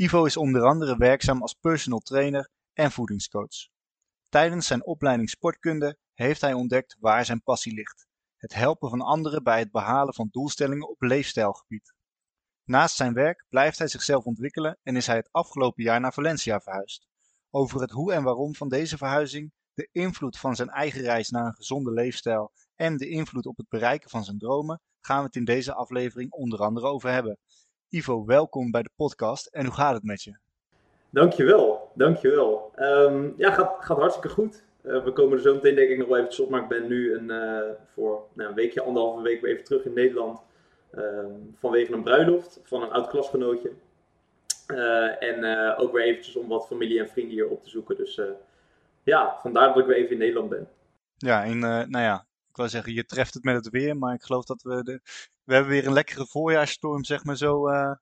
Ivo is onder andere werkzaam als personal trainer en voedingscoach. Tijdens zijn opleiding sportkunde heeft hij ontdekt waar zijn passie ligt: het helpen van anderen bij het behalen van doelstellingen op leefstijlgebied. Naast zijn werk blijft hij zichzelf ontwikkelen en is hij het afgelopen jaar naar Valencia verhuisd. Over het hoe en waarom van deze verhuizing, de invloed van zijn eigen reis naar een gezonde leefstijl en de invloed op het bereiken van zijn dromen gaan we het in deze aflevering onder andere over hebben. Ivo, welkom bij de podcast en hoe gaat het met je? Dankjewel, dankjewel. Um, ja, gaat, gaat hartstikke goed. Uh, we komen er zo meteen denk ik nog wel eventjes op, maar ik ben nu een, uh, voor nou, een weekje, anderhalve week weer even terug in Nederland. Um, vanwege een bruiloft van een oud klasgenootje. Uh, en ook weer eventjes om wat familie en vrienden hier op te zoeken. Dus ja, vandaar dat ik weer even in Nederland ben. Ja, en nou ja, ik wil zeggen, je treft het met het weer, maar ik geloof dat we de, we hebben weer een lekkere voorjaarsstorm, zeg maar zo, uh,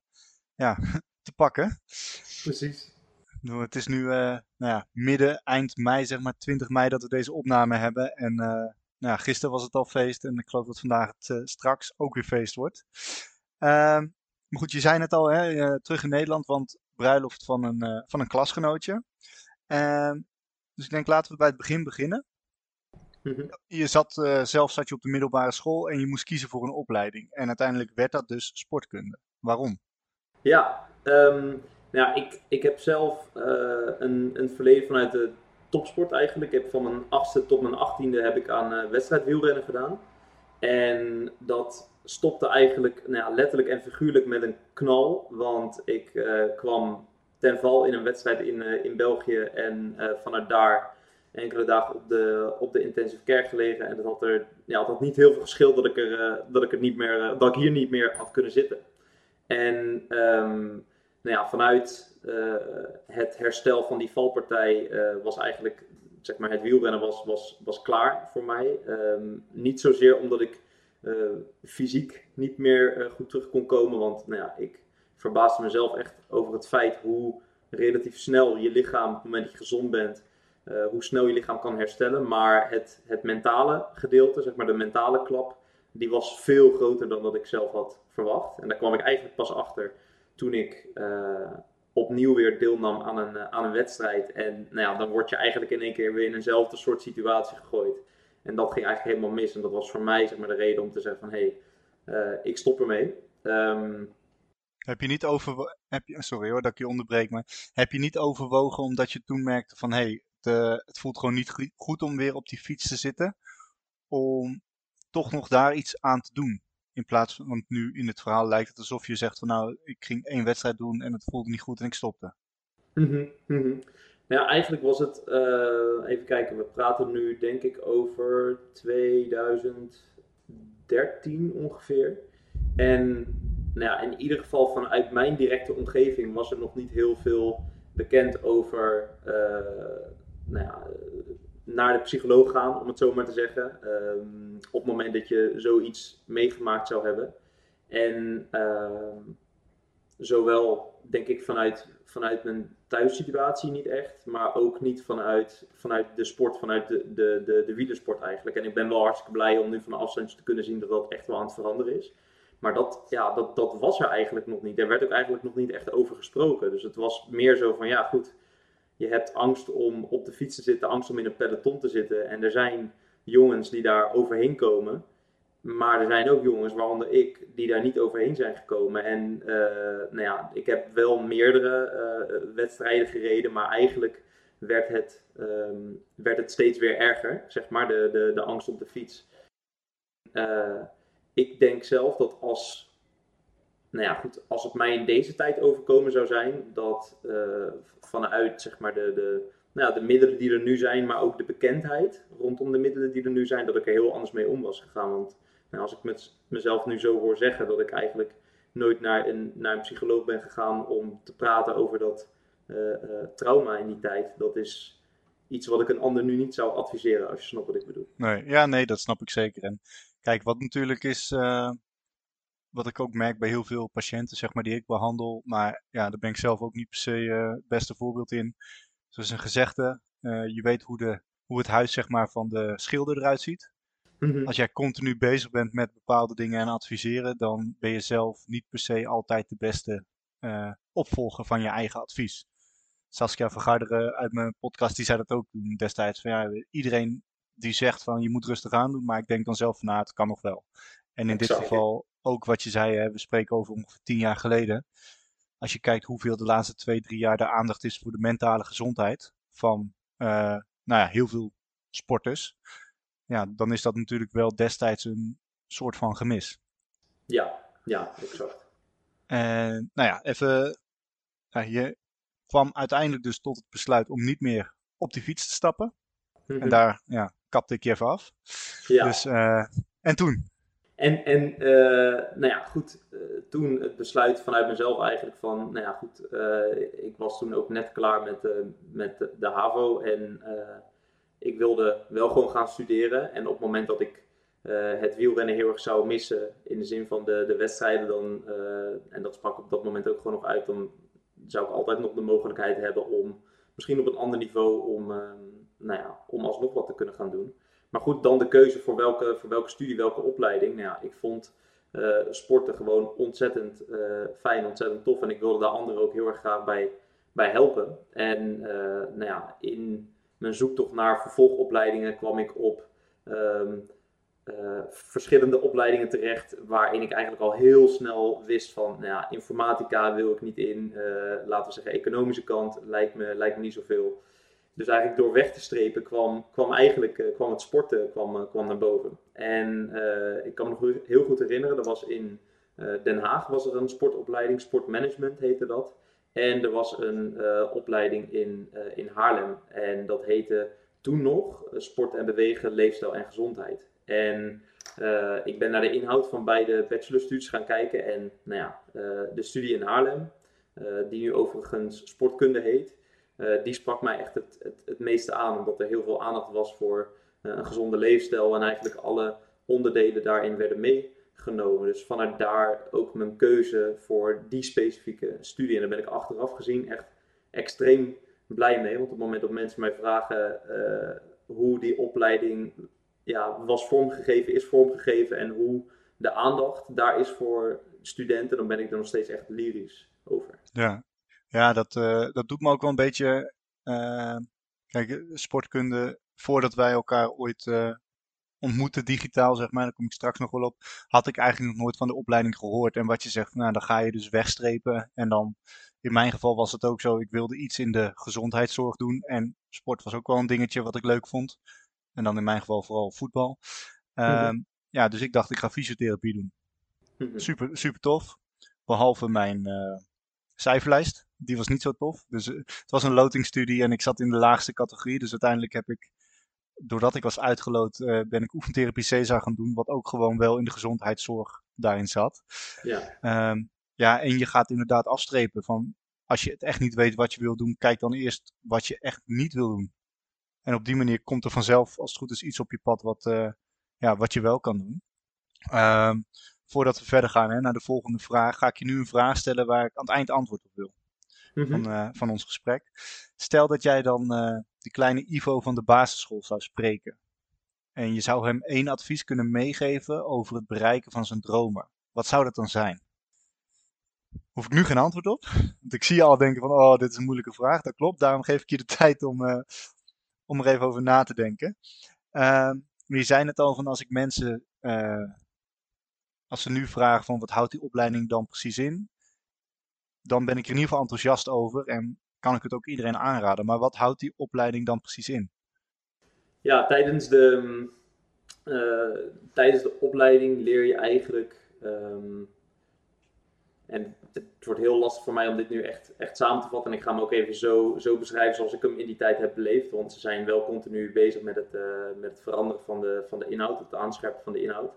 ja, te pakken. Precies. Nou, het is nu uh, nou ja, midden, eind mei, zeg maar 20 mei, dat we deze opname hebben. En uh, nou ja, gisteren was het al feest en ik geloof dat vandaag het straks ook weer feest wordt. Ehm, maar goed, je zei het al, hè, terug in Nederland, want bruiloft van een, van een klasgenootje. Ehm, dus ik denk, laten we bij het begin beginnen. Mhm. Je zat, uh, zelf zat je op de middelbare school en je moest kiezen voor een opleiding. En uiteindelijk werd dat dus sportkunde. Waarom? Ja, um, nou, ik, ik heb zelf uh, een, een verleden vanuit de topsport eigenlijk. Ik heb van mijn achtste tot mijn achttiende heb ik aan uh, wedstrijd wielrennen gedaan. En dat stopte eigenlijk nou ja, letterlijk en figuurlijk met een knal. Want ik kwam ten val in een wedstrijd in, in België en vanuit daar enkele dagen op de, op de intensive care gelegen. En dat had er ja, dat had niet heel veel geschild dat ik, er, uh, dat, ik er niet meer, uh, dat ik hier niet meer had kunnen zitten. En um, nou ja, vanuit uh, het herstel van die valpartij was eigenlijk zeg maar, het wielrennen was, was, was klaar voor mij. Um, niet zozeer omdat ik fysiek niet meer goed terug kon komen. Want nou ja, ik verbaasde mezelf echt over het feit hoe relatief snel je lichaam, op het moment dat je gezond bent, uh, hoe snel je lichaam kan herstellen. Maar het, het mentale gedeelte, zeg maar de mentale klap, die was veel groter dan dat ik zelf had verwacht. En daar kwam ik eigenlijk pas achter toen ik uh, opnieuw weer deelnam aan een, uh, aan een wedstrijd. En nou ja, dan word je eigenlijk in één keer weer in eenzelfde soort situatie gegooid. En dat ging eigenlijk helemaal mis. En dat was voor mij zeg maar, de reden om te zeggen van hé, hey, ik stop ermee. Um, heb je niet over, sorry hoor dat ik je onderbreek, maar heb je niet overwogen omdat je toen merkte van hé, hey, uh, het voelt gewoon niet goed om weer op die fiets te zitten. Om toch nog daar iets aan te doen. In plaats van, want nu in het verhaal lijkt het alsof je zegt van nou, ik ging één wedstrijd doen en het voelde niet goed en ik stopte. Mm -hmm, Ja, eigenlijk was het, uh, even kijken, we praten nu denk ik over 2013 ongeveer. En nou ja, in ieder geval vanuit mijn directe omgeving was er nog niet heel veel bekend over uh, nou naar de psycholoog gaan, om het zo maar te zeggen. Um, op het moment dat je zoiets meegemaakt zou hebben. En um, zowel, denk ik, vanuit, vanuit mijn thuissituatie niet echt, maar ook niet vanuit, vanuit de sport, vanuit de, de, de, de wielersport eigenlijk. En ik ben wel hartstikke blij om nu van afstand te kunnen zien dat dat echt wel aan het veranderen is. Maar dat, ja, dat, dat was er eigenlijk nog niet. Er werd ook eigenlijk nog niet echt over gesproken. Dus het was meer zo van, ja goed, je hebt angst om op de fiets te zitten, angst om in een peloton te zitten. En er zijn jongens die daar overheen komen. Maar er zijn ook jongens, waaronder ik, die daar niet overheen zijn gekomen. En uh, nou ja, ik heb wel meerdere uh, wedstrijden gereden, maar eigenlijk werd het, um, werd het steeds weer erger, zeg maar, de, de, de angst op de fiets. Uh, ik denk zelf dat als nou ja, goed, als het mij in deze tijd overkomen zou zijn, dat uh, vanuit zeg maar de, de, nou de middelen die er nu zijn, maar ook de bekendheid rondom de middelen die er nu zijn, dat ik er heel anders mee om was gegaan. Want nou, als ik met mezelf nu zo hoor zeggen dat ik eigenlijk nooit naar een, naar een psycholoog ben gegaan om te praten over dat trauma in die tijd, dat is iets wat ik een ander nu niet zou adviseren, als je snapt wat ik bedoel. Nee, ja, nee, dat snap ik zeker. En kijk, wat natuurlijk is, wat ik ook merk bij heel veel patiënten, zeg maar, die ik behandel, maar ja, daar ben ik zelf ook niet per se het beste voorbeeld in. Zoals een gezegde, je weet hoe, de, hoe het huis, zeg maar, van de schilder eruit ziet. Mhm. Als jij continu bezig bent met bepaalde dingen en adviseren, dan ben je zelf niet per se altijd de beste uh, opvolger van je eigen advies. Saskia Vergarderen uit mijn podcast, die zei dat ook toen destijds. Van, ja, iedereen die zegt van je moet rustig aan doen, maar ik denk dan zelf van nou, het kan nog wel. En in dit geval ook wat je zei, hè, we spreken over ongeveer tien jaar geleden. Als je kijkt hoeveel de laatste twee, drie jaar de aandacht is voor de mentale gezondheid van uh, nou ja, heel veel sporters ja, dan is dat natuurlijk wel destijds een soort van gemis. Ja, ja, exact. En nou ja, even. je kwam uiteindelijk dus tot het besluit om niet meer op die fiets te stappen. En mhm. daar ja, kapte ik je even af. Ja. Dus, uh, en toen? En, en uh, nou ja, goed, uh, toen het besluit vanuit mezelf eigenlijk van, nou ja, goed, ik was toen ook net klaar met, met de, HAVO en ik wilde wel gewoon gaan studeren. En op het moment dat ik het wielrennen heel erg zou missen, in de zin van de, de wedstrijden, dan, en dat sprak op dat moment ook gewoon nog uit, dan zou ik altijd nog de mogelijkheid hebben om misschien op een ander niveau om, nou ja, om alsnog wat te kunnen gaan doen. Maar goed, dan de keuze voor welke, voor welke studie, welke opleiding. Nou ja, ik vond sporten gewoon ontzettend fijn, ontzettend tof. En ik wilde daar anderen ook heel erg graag bij, bij helpen. En nou ja, in mijn zoektocht naar vervolgopleidingen kwam ik op ehm, eh, verschillende opleidingen terecht, waarin ik eigenlijk al heel snel wist van, nou ja, informatica wil ik niet in, laten we zeggen economische kant lijkt me, lijkt me niet zoveel. Dus eigenlijk door weg te strepen kwam, kwam eigenlijk uh, kwam het sporten kwam, kwam naar boven. En ik kan me nog heel goed herinneren, dat was in Den Haag was er een sportopleiding, sportmanagement heette dat. En er was een opleiding in, in Haarlem. En dat heette toen nog Sport en Bewegen, Leefstijl en Gezondheid. En ik ben naar de inhoud van beide bachelorstudies gaan kijken. En nou ja, de studie in Haarlem, die nu overigens sportkunde heet, die sprak mij echt het, het, meeste aan. Omdat er heel veel aandacht was voor een gezonde leefstijl. En eigenlijk alle onderdelen daarin werden mee genomen. Dus vanuit daar ook mijn keuze voor die specifieke studie. En daar ben ik achteraf gezien echt extreem blij mee. Want op het moment dat mensen mij vragen eh, hoe die opleiding ja, was vormgegeven, is vormgegeven en hoe de aandacht daar is voor studenten, dan ben ik er nog steeds echt lyrisch over. Ja, ja dat, uh, dat doet me ook wel een beetje. Uh, kijk, sportkunde, voordat wij elkaar ooit ontmoeten digitaal, zeg maar, daar kom ik straks nog wel op, had ik eigenlijk nog nooit van de opleiding gehoord. En wat je zegt, nou, dan ga je dus wegstrepen. En dan, in mijn geval was het ook zo, ik wilde iets in de gezondheidszorg doen. En sport was ook wel een dingetje wat ik leuk vond. En dan in mijn geval vooral voetbal. Mhm. Ehm, ja, dus ik dacht, ik ga fysiotherapie doen. Mhm. Super, super tof. Behalve mijn uh, cijferlijst. Die was niet zo tof. Dus uh, het was een lotingstudie en ik zat in de laagste categorie. Dus uiteindelijk heb ik doordat ik was uitgeloot, uh, ben ik oefentherapie Cesar gaan doen, wat ook gewoon wel in de gezondheidszorg daarin zat. Ja. Um, ja, en je gaat inderdaad afstrepen van, als je het echt niet weet wat je wil doen, kijk dan eerst wat je echt niet wil doen. En op die manier komt er vanzelf, als het goed is, iets op je pad wat, uh, ja, wat je wel kan doen. Um, voordat we verder gaan hè, naar de volgende vraag, ga ik je nu een vraag stellen waar ik aan het eind antwoord op wil. Mm -hmm. van, van ons gesprek. Stel dat jij dan de kleine Ivo van de basisschool zou spreken. En je zou hem één advies kunnen meegeven over het bereiken van zijn dromen. Wat zou dat dan zijn? Hoef ik nu geen antwoord op? Want ik zie je al denken van, oh, dit is een moeilijke vraag. Dat klopt, daarom geef ik je de tijd om, uh, om er even over na te denken. Uh, je zei net al van, als ik mensen, uh, als ze nu vragen van, wat houdt die opleiding dan precies in? Dan ben ik er in ieder geval enthousiast over en kan ik het ook iedereen aanraden. Maar wat houdt die opleiding dan precies in? Ja, tijdens de, uh, tijdens de opleiding leer je eigenlijk. Um, en het wordt heel lastig voor mij om dit nu echt, echt samen te vatten. En ik ga hem ook even zo, zo beschrijven zoals ik hem in die tijd heb beleefd. Want ze zijn wel continu bezig met het, uh, met het veranderen van de, van de inhoud, het aanscherpen van de inhoud.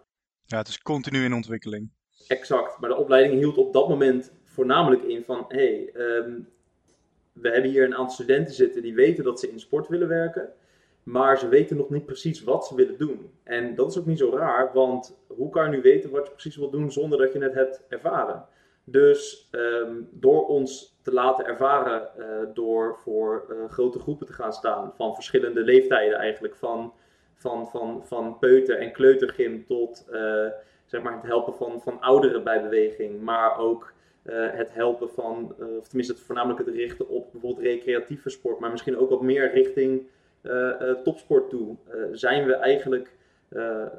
Ja, het is continu in ontwikkeling. Exact, maar de opleiding hield op dat moment voornamelijk in van, hey, um, we hebben hier een aantal studenten zitten die weten dat ze in sport willen werken. Maar ze weten nog niet precies wat ze willen doen. En dat is ook niet zo raar, want hoe kan je nu weten wat je precies wil doen zonder dat je het hebt ervaren? Dus ehm, door ons te laten ervaren, uh, door voor uh, grote groepen te gaan staan, van verschillende leeftijden eigenlijk, van, van, van, van peuter- en kleutergym tot uh, zeg maar het helpen van, van ouderen bij beweging, maar ook het helpen van, of tenminste het, voornamelijk het richten op bijvoorbeeld recreatieve sport, maar misschien ook wat meer richting topsport toe, zijn we eigenlijk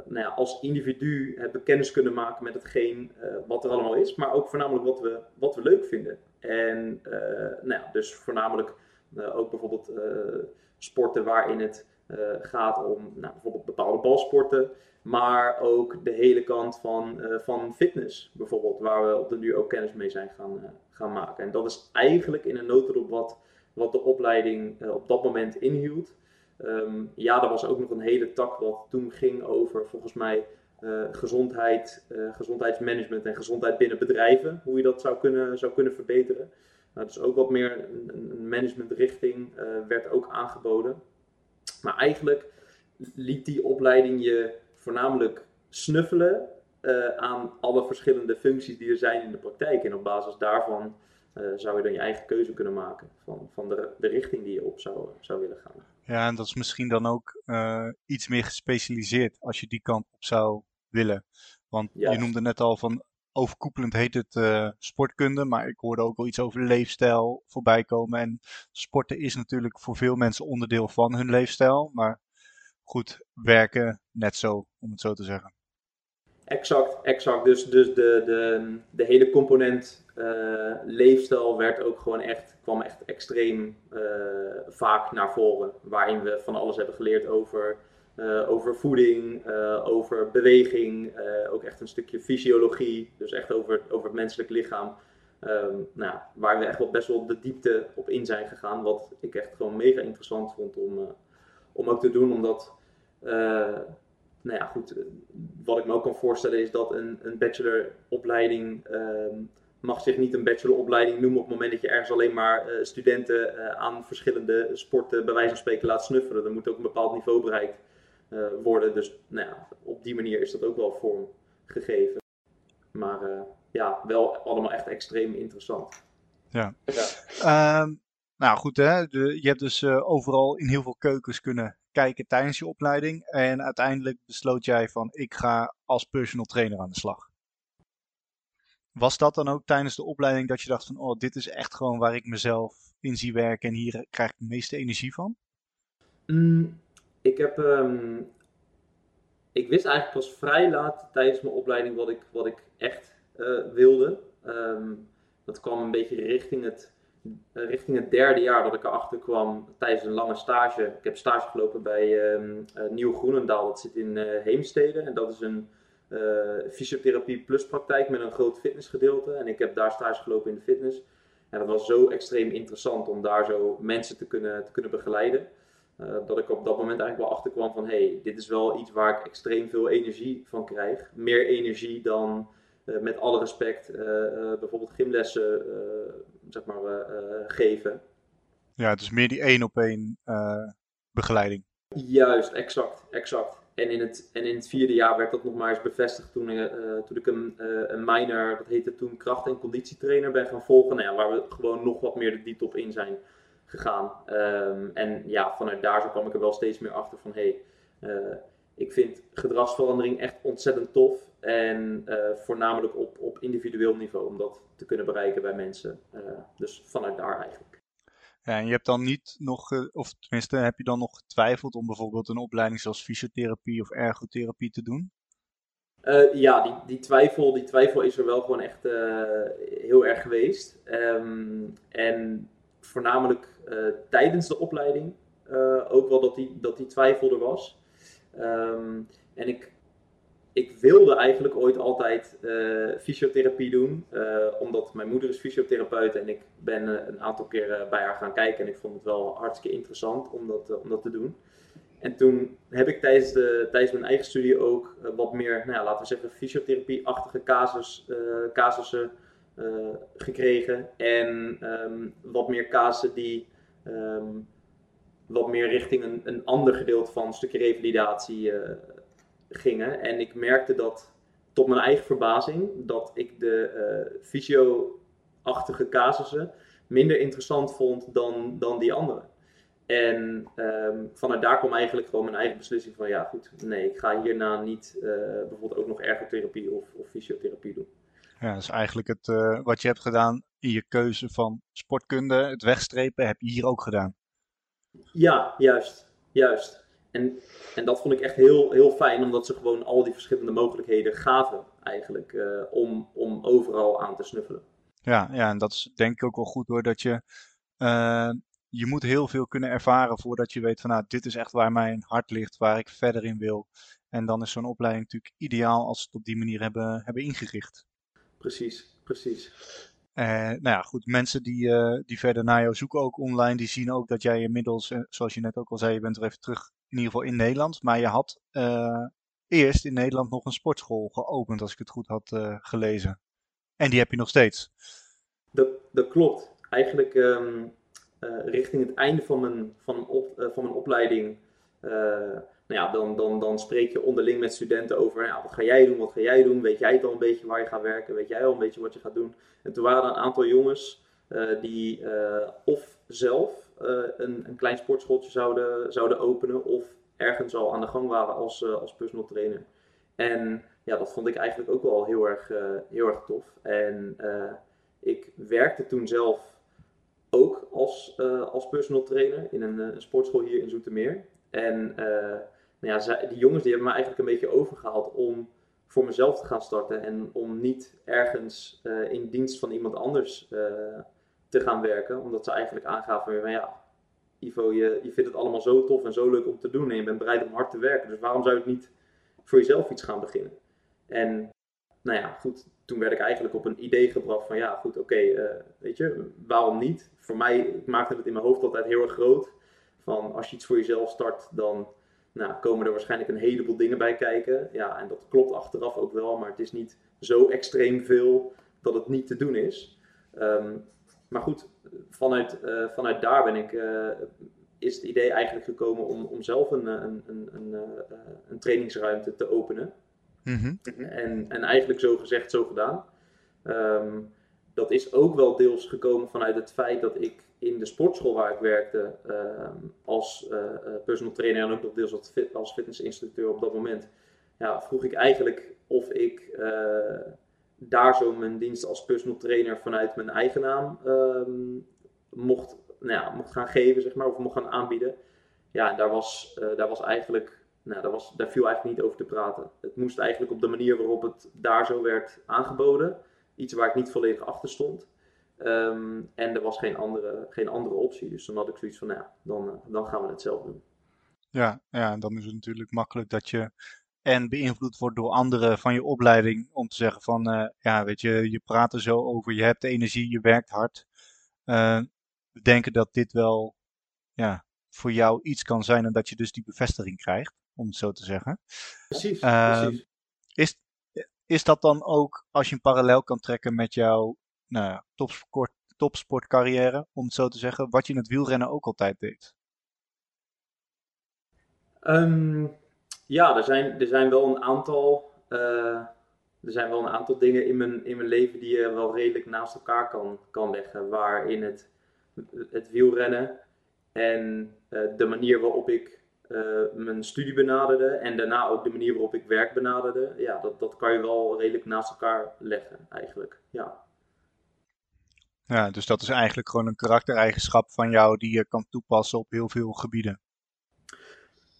nou ja, als individu hebben kennis kunnen maken met hetgeen wat er allemaal is, maar ook voornamelijk wat we, wat we leuk vinden. En nou ja, dus voornamelijk ook bijvoorbeeld sporten waarin het gaat om nou, bijvoorbeeld bepaalde balsporten, maar ook de hele kant van, van fitness bijvoorbeeld, waar we op de nu ook kennis mee zijn gaan, gaan maken. En dat is eigenlijk in een notendop wat, wat de opleiding op dat moment inhield. Um, ja, er was ook nog een hele tak wat toen ging over volgens mij gezondheid, uh, gezondheidsmanagement en gezondheid binnen bedrijven. Hoe je dat zou kunnen, zou kunnen verbeteren. Uh, dus ook wat meer een, managementrichting werd ook aangeboden. Maar eigenlijk liet die opleiding je voornamelijk snuffelen aan alle verschillende functies die er zijn in de praktijk. En op basis daarvan zou je dan je eigen keuze kunnen maken van, van de, de richting die je op zou, zou willen gaan. Ja, en dat is misschien dan ook uh, iets meer gespecialiseerd als je die kant op zou willen. Want je noemde net al van overkoepelend heet het uh, sportkunde, maar ik hoorde ook wel iets over leefstijl voorbij komen. En sporten is natuurlijk voor veel mensen onderdeel van hun leefstijl, maar goed, werken net zo, om het zo te zeggen. Exact, exact. Dus, dus de, de, de hele component uh, leefstijl werd ook gewoon echt, kwam echt extreem uh, vaak naar voren. Waarin we van alles hebben geleerd over, uh, over voeding, over beweging, ook echt een stukje fysiologie, dus echt over, over het menselijk lichaam. Um, nou, waar we echt wel best wel de diepte op in zijn gegaan. Wat ik echt gewoon mega interessant vond om, om ook te doen, omdat nou ja, goed, wat ik me ook kan voorstellen is dat een, een bacheloropleiding um, mag zich niet een bacheloropleiding noemen op het moment dat je ergens alleen maar studenten aan verschillende sporten bij wijze van spreken laat snuffelen. Er moet ook een bepaald niveau bereikt uh, worden. Dus nou ja, op die manier is dat ook wel vorm gegeven. Maar ja, wel allemaal echt extreem interessant. Ja. ja. Um, nou goed, hè? De, je hebt dus overal in heel veel keukens kunnen kijken tijdens je opleiding. En uiteindelijk besloot jij van ik ga als personal trainer aan de slag. Was dat dan ook tijdens de opleiding dat je dacht van oh, dit is echt gewoon waar ik mezelf in zie werken en hier krijg ik de meeste energie van? Mm, ik heb. Um, ik wist eigenlijk pas vrij laat tijdens mijn opleiding wat ik, wat ik echt uh, wilde. Um, dat kwam een beetje richting het eh, richting het derde jaar dat ik erachter kwam tijdens een lange stage. Ik heb stage gelopen bij um, uh, Nieuw Groenendaal, dat zit in Heemstede. En dat is een fysiotherapie plus praktijk met een groot fitnessgedeelte. En ik heb daar stage gelopen in de fitness. En dat was zo extreem interessant om daar zo mensen te kunnen, te kunnen begeleiden. Dat ik op dat moment eigenlijk wel achter kwam van hey, dit is wel iets waar ik extreem veel energie van krijg. Meer energie dan met alle respect bijvoorbeeld gymlessen zeg maar, geven. Ja, dus meer die één op één begeleiding. Juist, exact, exact. En in, het, en in het vierde jaar werd dat nog maar eens bevestigd toen, toen ik een, een minor, dat heette toen kracht- en conditietrainer, ben gaan volgen. Nou ja, waar we gewoon nog wat meer de diepte op in zijn gegaan. Um, en ja, vanuit daar zo kwam ik er wel steeds meer achter van hé, hey, ik vind gedragsverandering echt ontzettend tof. En uh, voornamelijk op, op individueel niveau om dat te kunnen bereiken bij mensen. Uh, dus vanuit daar eigenlijk. Ja, en je hebt dan niet nog, of tenminste, heb je dan nog getwijfeld om bijvoorbeeld een opleiding zoals fysiotherapie of ergotherapie te doen? ja, die, die, twijfel, die twijfel is er wel gewoon echt heel erg geweest. Um, en voornamelijk tijdens de opleiding ook wel dat die, dat die twijfel er was. Um, en ik, ik wilde eigenlijk ooit altijd uh, fysiotherapie doen, omdat mijn moeder is fysiotherapeut en ik ben een aantal keer bij haar gaan kijken en ik vond het wel hartstikke interessant om dat, om dat te doen. En toen heb ik tijdens, de, tijdens mijn eigen studie ook wat meer, nou ja, laten we zeggen, fysiotherapie-achtige casus, casussen gekregen. En ehm, wat meer casussen die ehm, wat meer richting een, een ander gedeelte van een stukje revalidatie gingen. En ik merkte dat, tot mijn eigen verbazing, dat ik de fysio-achtige casussen minder interessant vond dan, dan die andere. En um, vanuit daar kwam eigenlijk gewoon mijn eigen beslissing van ja goed, nee, ik ga hierna niet bijvoorbeeld ook nog ergotherapie of, of fysiotherapie doen. Ja, dat is eigenlijk het, uh, wat je hebt gedaan in je keuze van sportkunde, het wegstrepen, heb je hier ook gedaan. Ja, juist, juist. En, en dat vond ik echt heel, heel fijn, omdat ze gewoon al die verschillende mogelijkheden gaven eigenlijk, uh, om, om overal aan te snuffelen. Ja, ja, en dat is denk ik ook wel goed hoor, dat je je moet heel veel kunnen ervaren voordat je weet van nou, dit is echt waar mijn hart ligt, waar ik verder in wil. En dan is zo'n opleiding natuurlijk ideaal als ze het op die manier hebben, hebben ingericht. Precies, precies. Uh, nou ja, goed, mensen die, uh, die verder naar jou zoeken ook online, die zien ook dat jij inmiddels, uh, zoals je net ook al zei, je bent er even terug in ieder geval in Nederland. Maar je had eerst in Nederland nog een sportschool geopend, als ik het goed had gelezen. En die heb je nog steeds. Dat, dat klopt. Eigenlijk um, eh, richting het einde van mijn, van, op, eh, van mijn opleiding eh, nou ja, dan, dan, dan spreek je onderling met studenten over ja, wat ga jij doen, wat ga jij doen, weet jij al een beetje waar je gaat werken, weet jij al een beetje wat je gaat doen. En toen waren er een aantal jongens die of zelf een, een klein sportschooltje zouden, zouden openen of ergens al aan de gang waren als, als personal trainer. En ja, dat vond ik eigenlijk ook wel heel erg, heel erg tof. En ik werkte toen zelf ook als, als personal trainer in een, een, sportschool hier in Zoetermeer. En nou ja, die jongens die hebben me eigenlijk een beetje overgehaald om voor mezelf te gaan starten en om niet ergens uh, in dienst van iemand anders te gaan werken. Omdat ze eigenlijk aangaven van ja, Ivo, je, je vindt het allemaal zo tof en zo leuk om te doen en je bent bereid om hard te werken. Dus waarom zou je niet voor jezelf iets gaan beginnen? En nou ja, goed, toen werd ik eigenlijk op een idee gebracht van ja, goed, oké, okay, weet je, waarom niet? voor mij, ik maakte het in mijn hoofd altijd heel erg groot. Van als je iets voor jezelf start, dan nou, komen er waarschijnlijk een heleboel dingen bij kijken. Ja, en dat klopt achteraf ook wel, maar het is niet zo extreem veel dat het niet te doen is. Um, maar goed, vanuit, uh, vanuit daar ben ik, uh, is het idee eigenlijk gekomen om, om zelf een, een, een, een, uh, een trainingsruimte te openen. Mm -hmm. en, en eigenlijk zo gezegd, zo gedaan. Um, dat is ook wel deels gekomen vanuit het feit dat ik in de sportschool waar ik werkte ehm, als uh, personal trainer en ook nog deels als, fit, als fitnessinstructeur op dat moment, ja, vroeg ik eigenlijk of ik uh, daar zo mijn dienst als personal trainer vanuit mijn eigen naam ehm, mocht, nou ja, mocht gaan geven, zeg maar, of mocht gaan aanbieden. Ja, daar was, daar was eigenlijk nou, daar, was, daar viel eigenlijk niet over te praten. Het moest eigenlijk op de manier waarop het daar zo werd aangeboden iets waar ik niet volledig achter stond. Um, en er was geen andere, geen andere optie. Dus dan had ik zoiets van, nou ja, dan, uh, dan gaan we het zelf doen. Ja, ja, en dan is het natuurlijk makkelijk dat je en beïnvloed wordt door anderen van je opleiding. Om te zeggen van, uh, ja, weet je, je praat er zo over, je hebt energie, je werkt hard. Uh, we denken dat dit wel, ja, voor jou iets kan zijn en dat je dus die bevestiging krijgt, om het zo te zeggen. Precies, uh, precies. Is, is dat dan ook als je een parallel kan trekken met jouw nou, topsport, topsportcarrière, om het zo te zeggen, wat je in het wielrennen ook altijd deed? Um, ja, er zijn, er zijn wel een aantal. Uh, er zijn wel een aantal dingen in mijn, in mijn leven die je wel redelijk naast elkaar kan, kan leggen. Waarin het, het wielrennen en uh, de manier waarop ik uh, mijn studie benaderde en daarna ook de manier waarop ik werk benaderde, ja, dat, dat kan je wel redelijk naast elkaar leggen eigenlijk. Ja. Ja, dus dat is eigenlijk gewoon een karaktereigenschap van jou die je kan toepassen op heel veel gebieden.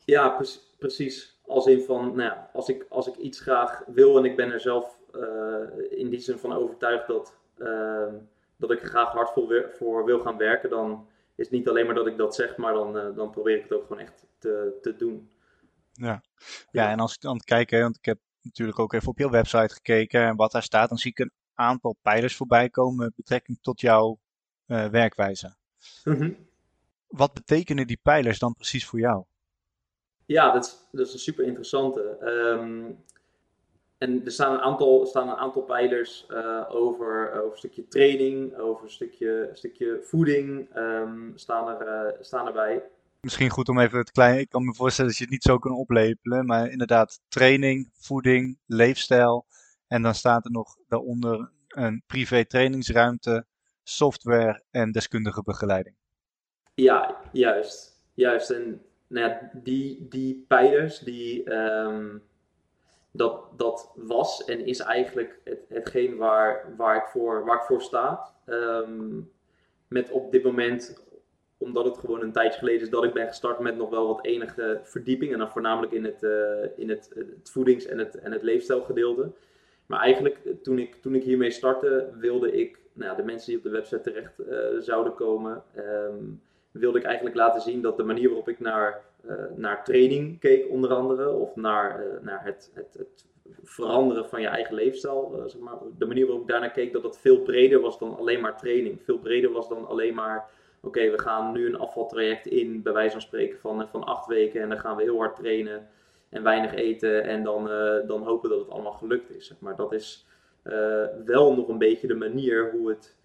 Ja, pre precies. Als in van, nou ja, als ik, als ik iets graag wil en ik ben er zelf uh, in die zin van overtuigd dat, uh, dat ik er graag hard voor, voor wil gaan werken, dan is niet alleen maar dat ik dat zeg, maar dan, uh, dan probeer ik het ook gewoon echt te, te doen. Ja. ja, en als ik dan kijk, hè, want ik heb natuurlijk ook even op je website gekeken en wat daar staat, dan zie ik een aantal pijlers voorbij komen met betrekking tot jouw uh, werkwijze. Mm -hmm. Wat betekenen die pijlers dan precies voor jou? Ja, dat is, dat is een super interessante. Um, en er staan een aantal, staan een aantal pijlers uh, over, over een stukje training, over een stukje, een stukje voeding um, staan, er, uh, staan erbij. Misschien goed om even het klein. Ik kan me voorstellen dat je het niet zo kan oplepelen. Maar inderdaad, training, voeding, leefstijl. En dan staat er nog daaronder een privé trainingsruimte, software en deskundige begeleiding. Ja, juist. Juist. En nou ja, die, die pijlers, die, um, dat, dat was en is eigenlijk het, hetgeen waar, waar, ik voor, waar ik voor sta. Um, met op dit moment, omdat het gewoon een tijdje geleden is dat ik ben gestart met nog wel wat enige verdieping. En dan voornamelijk in het, uh, in het, het voedings- en het, en het leefstijlgedeelte. Maar eigenlijk toen ik, toen ik hiermee startte, wilde ik nou, de mensen die op de website terecht uh, zouden komen, um, wilde ik eigenlijk laten zien dat de manier waarop ik naar, uh, naar training keek, onder andere, of naar, naar het, het, het, veranderen van je eigen leefstijl, zeg maar, de manier waarop ik daarnaar keek, dat dat veel breder was dan alleen maar training. Veel breder was dan alleen maar, oké, we gaan nu een afvaltraject in, bij wijze van spreken, van, van acht weken en dan gaan we heel hard trainen en weinig eten en dan, uh, dan hopen dat het allemaal gelukt is. Maar dat is uh, wel nog een beetje de manier hoe het,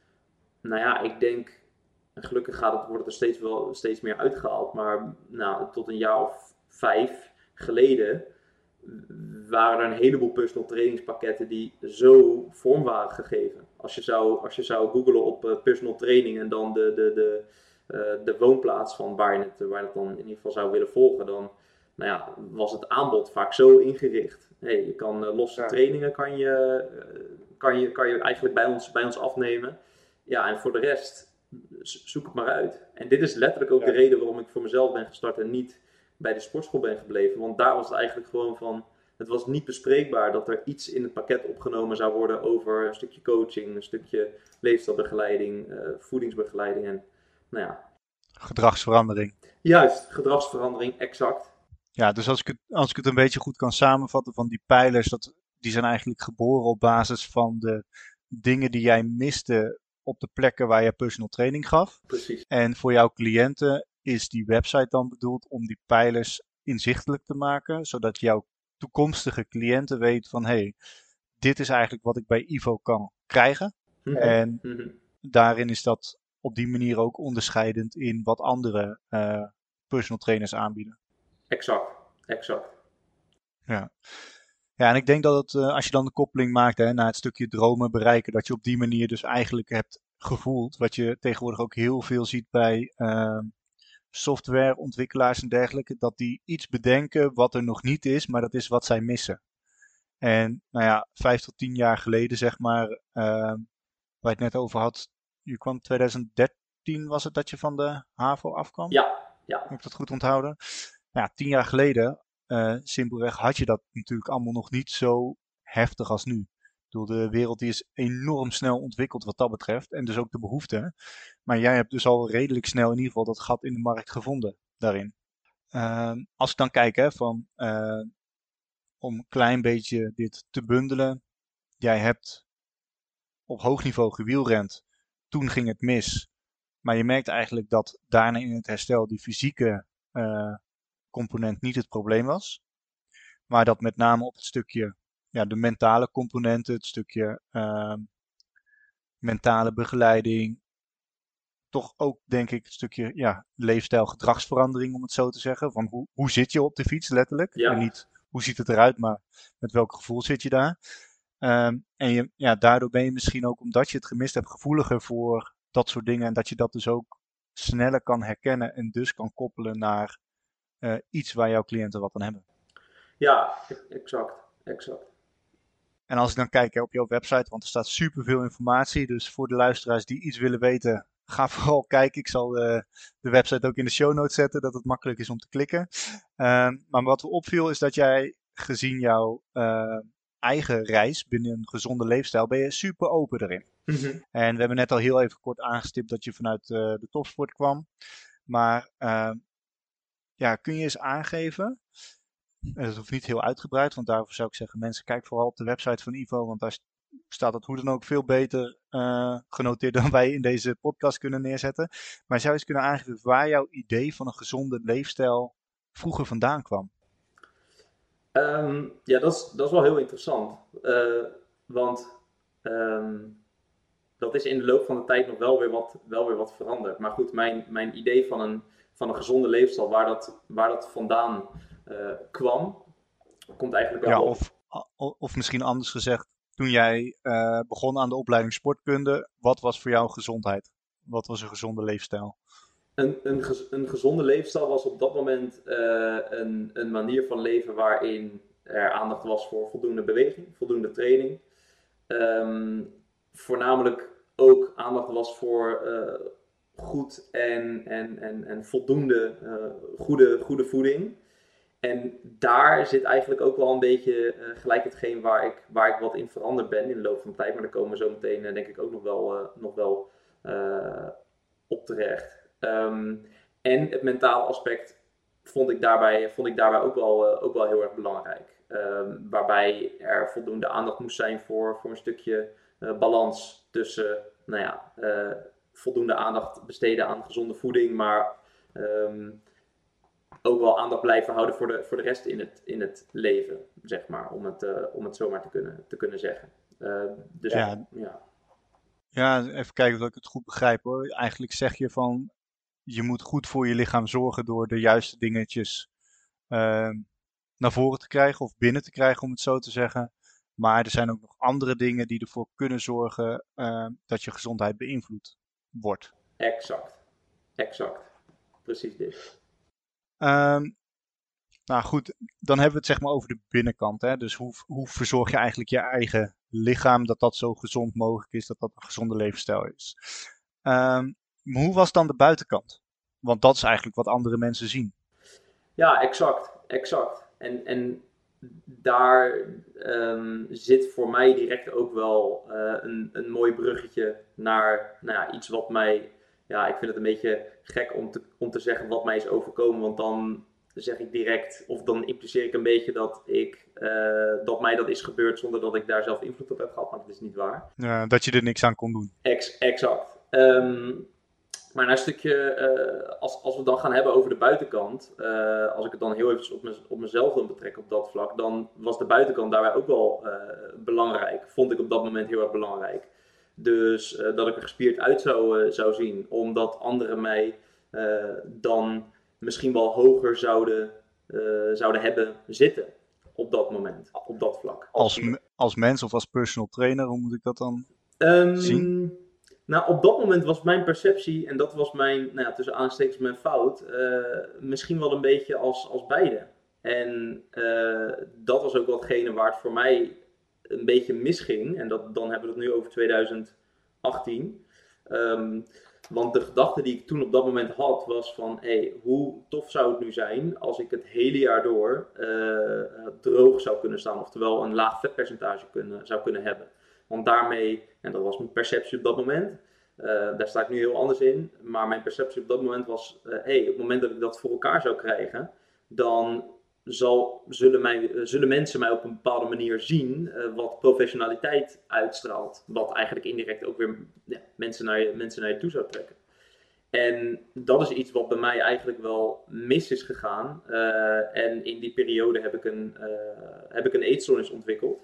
nou ja, ik denk, en gelukkig gaat het, wordt het er steeds, wel, steeds meer uitgehaald, maar nou, tot een jaar of vijf geleden waren er een heleboel personal trainingspakketten die zo vorm waren gegeven. Als je zou, als je zou googlen op uh, personal training en dan de, de, de, de woonplaats van waar je, het, waar het dan in ieder geval zou willen volgen, dan nou ja, was het aanbod vaak zo ingericht. Hey, je kan uh, losse ja. trainingen kan je, uh, kan, je, kan je eigenlijk bij ons, bij ons afnemen. Ja, en voor de rest, zoek het maar uit. En dit is letterlijk ook ja. de reden waarom ik voor mezelf ben gestart en niet bij de sportschool ben gebleven. Want daar was het eigenlijk gewoon van, het was niet bespreekbaar dat er iets in het pakket opgenomen zou worden over een stukje coaching, een stukje leefstijlbegeleiding, uh, voedingsbegeleiding en nou ja. Gedragsverandering. Juist, gedragsverandering, exact. Ja, dus als ik, het, als ik het een beetje goed kan samenvatten van die pijlers, dat, die zijn eigenlijk geboren op basis van de dingen die jij miste op de plekken waar je personal training gaf. Precies. En voor jouw cliënten is die website dan bedoeld om die pijlers inzichtelijk te maken, zodat jouw toekomstige cliënten weten van hé, hey, dit is eigenlijk wat ik bij Ivo kan krijgen. Mhm. En Mhm. daarin is dat op die manier ook onderscheidend in wat andere eh, personal trainers aanbieden. Exact, exact. Ja. Ja, en ik denk dat het, uh, als je dan de koppeling maakt hè, naar het stukje dromen bereiken, dat je op die manier dus eigenlijk hebt gevoeld, wat je tegenwoordig ook heel veel ziet bij uh, softwareontwikkelaars en dergelijke, dat die iets bedenken wat er nog niet is, maar dat is wat zij missen. En nou ja, vijf tot tien jaar geleden, zeg maar, uh, waar je het net over had, je kwam 2013 was het dat je van de HAVO afkwam? Ja, ja. Heb ik dat goed onthouden? Nou ja, tien jaar geleden, uh, simpelweg, had je dat natuurlijk allemaal nog niet zo heftig als nu. Bedoel, de wereld die is enorm snel ontwikkeld wat dat betreft. En dus ook de behoefte. Maar jij hebt dus al redelijk snel in ieder geval dat gat in de markt gevonden daarin. Uh, als ik dan kijk, hè, van, uh, om een klein beetje dit te bundelen. Jij hebt op hoog niveau gewielrend. Toen ging het mis. Maar je merkt eigenlijk dat daarna in het herstel die fysieke uh, component niet het probleem was. Maar dat met name op het stukje, ja, de mentale componenten, het stukje uh, mentale begeleiding, toch ook denk ik het stukje ja, leefstijl, gedragsverandering om het zo te zeggen. Van hoe, hoe zit je op de fiets letterlijk? Ja. En niet hoe ziet het eruit, maar met welk gevoel zit je daar? Um, en je, ja, daardoor ben je misschien ook, omdat je het gemist hebt, gevoeliger voor dat soort dingen. En dat je dat dus ook sneller kan herkennen en dus kan koppelen naar uh, iets waar jouw cliënten wat aan hebben. Ja, exact. exact. En als ik dan kijk hè, op jouw website, want er staat superveel informatie. Dus voor de luisteraars die iets willen weten, ga vooral kijken. Ik zal uh, de website ook in de show notes zetten, dat het makkelijk is om te klikken. Uh, maar wat me opviel is dat jij, gezien jouw uh, eigen reis binnen een gezonde leefstijl, ben je super open erin. Mm -hmm. En we hebben net al heel even kort aangestipt dat je vanuit de topsport kwam. Maar uh, ja, kun je eens aangeven, en dat hoeft niet heel uitgebreid, want daarvoor zou ik zeggen, mensen, kijk vooral op de website van Ivo, want daar staat het hoe dan ook veel beter uh, genoteerd dan wij in deze podcast kunnen neerzetten. Maar zou je eens kunnen aangeven waar jouw idee van een gezonde leefstijl vroeger vandaan kwam? Ehm, ja, dat is, dat is wel heel interessant. Uh, want ehm, dat is in de loop van de tijd nog wel weer wat, wel weer wat veranderd. Maar goed, mijn, mijn idee van een, van een gezonde leefstijl, waar dat, waar dat vandaan uh, kwam, komt eigenlijk wel ja, of, of misschien anders gezegd, toen jij uh, begon aan de opleiding sportkunde, wat was voor jou gezondheid? Wat was een gezonde leefstijl? Een, een, een gezonde leefstijl was op dat moment uh, een, een manier van leven waarin er aandacht was voor voldoende beweging, voldoende training. Um, voornamelijk ook aandacht was voor uh, goed en, en, en, en voldoende uh, goede, goede voeding. En daar zit eigenlijk ook wel een beetje uh, gelijk hetgeen waar ik, waar ik wat in veranderd ben in de loop van de tijd. Maar daar komen we zo meteen denk ik ook nog wel, nog wel op terecht. Um, en het mentale aspect vond ik daarbij, vond ik daarbij ook, wel, ook wel heel erg belangrijk. Um, waarbij er voldoende aandacht moest zijn voor, voor een stukje balans tussen nou ja, voldoende aandacht besteden aan gezonde voeding, maar um, ook wel aandacht blijven houden voor de, voor de rest in het, in het leven, zeg maar, om het, uh, om het zomaar te kunnen, te kunnen zeggen. dus ja. ja. Ja, even kijken of ik het goed begrijp hoor. Eigenlijk zeg je van je moet goed voor je lichaam zorgen door de juiste dingetjes uh, naar voren te krijgen of binnen te krijgen, om het zo te zeggen. Maar er zijn ook nog andere dingen die ervoor kunnen zorgen uh, dat je gezondheid beïnvloed wordt. Exact. Exact. Precies dit. Um, nou goed, dan hebben we het zeg maar over de binnenkant. Hè? Dus hoe, hoe verzorg je eigenlijk je eigen lichaam dat dat zo gezond mogelijk is, dat dat een gezonde levensstijl is. Um, maar hoe was dan de buitenkant? Want dat is eigenlijk wat andere mensen zien. Ja, exact. exact. En, en daar um, zit voor mij direct ook wel uh, een, een mooi bruggetje naar nou ja, iets wat mij. Ja, ik vind het een beetje gek om te, om te zeggen wat mij is overkomen. Want dan zeg ik direct, of dan impliceer ik een beetje dat, ik, uh, dat mij dat is gebeurd zonder dat ik daar zelf invloed op heb gehad. Maar dat is niet waar. Ja, dat je er niks aan kon doen. Ex exact. Um, maar naar een stukje, uh, als, als we het dan gaan hebben over de buitenkant, uh, als ik het dan heel even op, op mezelf dan betrek op dat vlak, dan was de buitenkant daarbij ook wel uh, belangrijk. Vond ik op dat moment heel erg belangrijk. Dus dat ik er gespierd uit zou, zou zien, omdat anderen mij dan misschien wel hoger zouden, zouden hebben zitten op dat moment, op dat vlak. Als, als mens of als personal trainer, hoe moet ik dat dan um, zien? Nou, op dat moment was mijn perceptie, en dat was mijn, nou ja, tussen aanstekens mijn fout, uh, misschien wel een beetje als, als beide. En uh, dat was ook watgene waar het voor mij een beetje misging. En dat, dan hebben we het nu over 2018. Um, want de gedachte die ik toen op dat moment had was van, hey, hoe tof zou het nu zijn als ik het hele jaar door uh, droog zou kunnen staan. Oftewel een laag vetpercentage kunnen, zou kunnen hebben. Want daarmee, en dat was mijn perceptie op dat moment, uh, daar sta ik nu heel anders in, maar mijn perceptie op dat moment was, hé, uh, hey, op het moment dat ik dat voor elkaar zou krijgen, dan zal, zullen, mij, uh, zullen mensen mij op een bepaalde manier zien wat professionaliteit uitstraalt. Wat eigenlijk indirect ook weer ja, mensen, naar je, mensen naar je toe zou trekken. En dat is iets wat bij mij eigenlijk wel mis is gegaan. en in die periode heb ik een, heb ik een eetstoornis ontwikkeld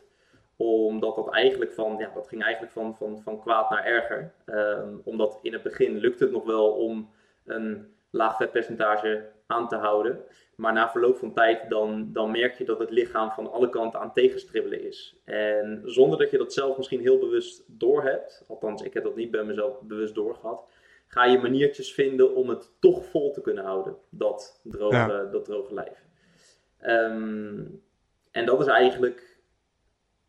omdat dat eigenlijk van, ja, dat ging eigenlijk van, van, van kwaad naar erger. Um, omdat in het begin lukte het nog wel om een laag vetpercentage aan te houden. Maar na verloop van tijd dan, dan merk je dat het lichaam van alle kanten aan tegenstribbelen is. En zonder dat je dat zelf misschien heel bewust doorhebt, althans ik heb dat niet bij mezelf bewust doorgehad, ga je maniertjes vinden om het toch vol te kunnen houden, dat droge, ja. dat droge lijf. Um, en dat is eigenlijk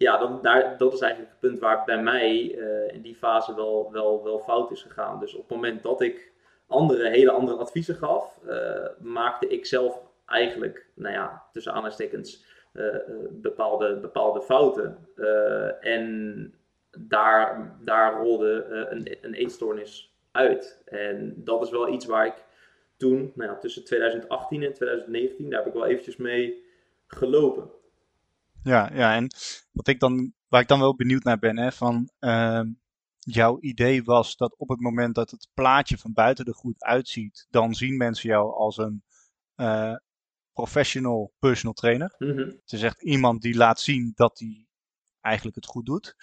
ja, dat, daar, dat is eigenlijk het punt waar bij mij uh, in die fase wel, wel, wel fout is gegaan. Dus op het moment dat ik andere, hele andere adviezen gaf, uh, maakte ik zelf eigenlijk, nou ja, tussen aanhalingstekens, uh, bepaalde, bepaalde fouten. en daar, daar rolde een, een eetstoornis uit. En dat is wel iets waar ik toen, nou ja, tussen 2018 en 2019, daar heb ik wel eventjes mee gelopen. Ja, ja, en wat ik dan, waar ik dan wel benieuwd naar ben, hè, van uh, jouw idee was dat op het moment dat het plaatje van buiten er goed uitziet, dan zien mensen jou als een uh, professional personal trainer. Mhm. Het is echt iemand die laat zien dat hij eigenlijk het goed doet.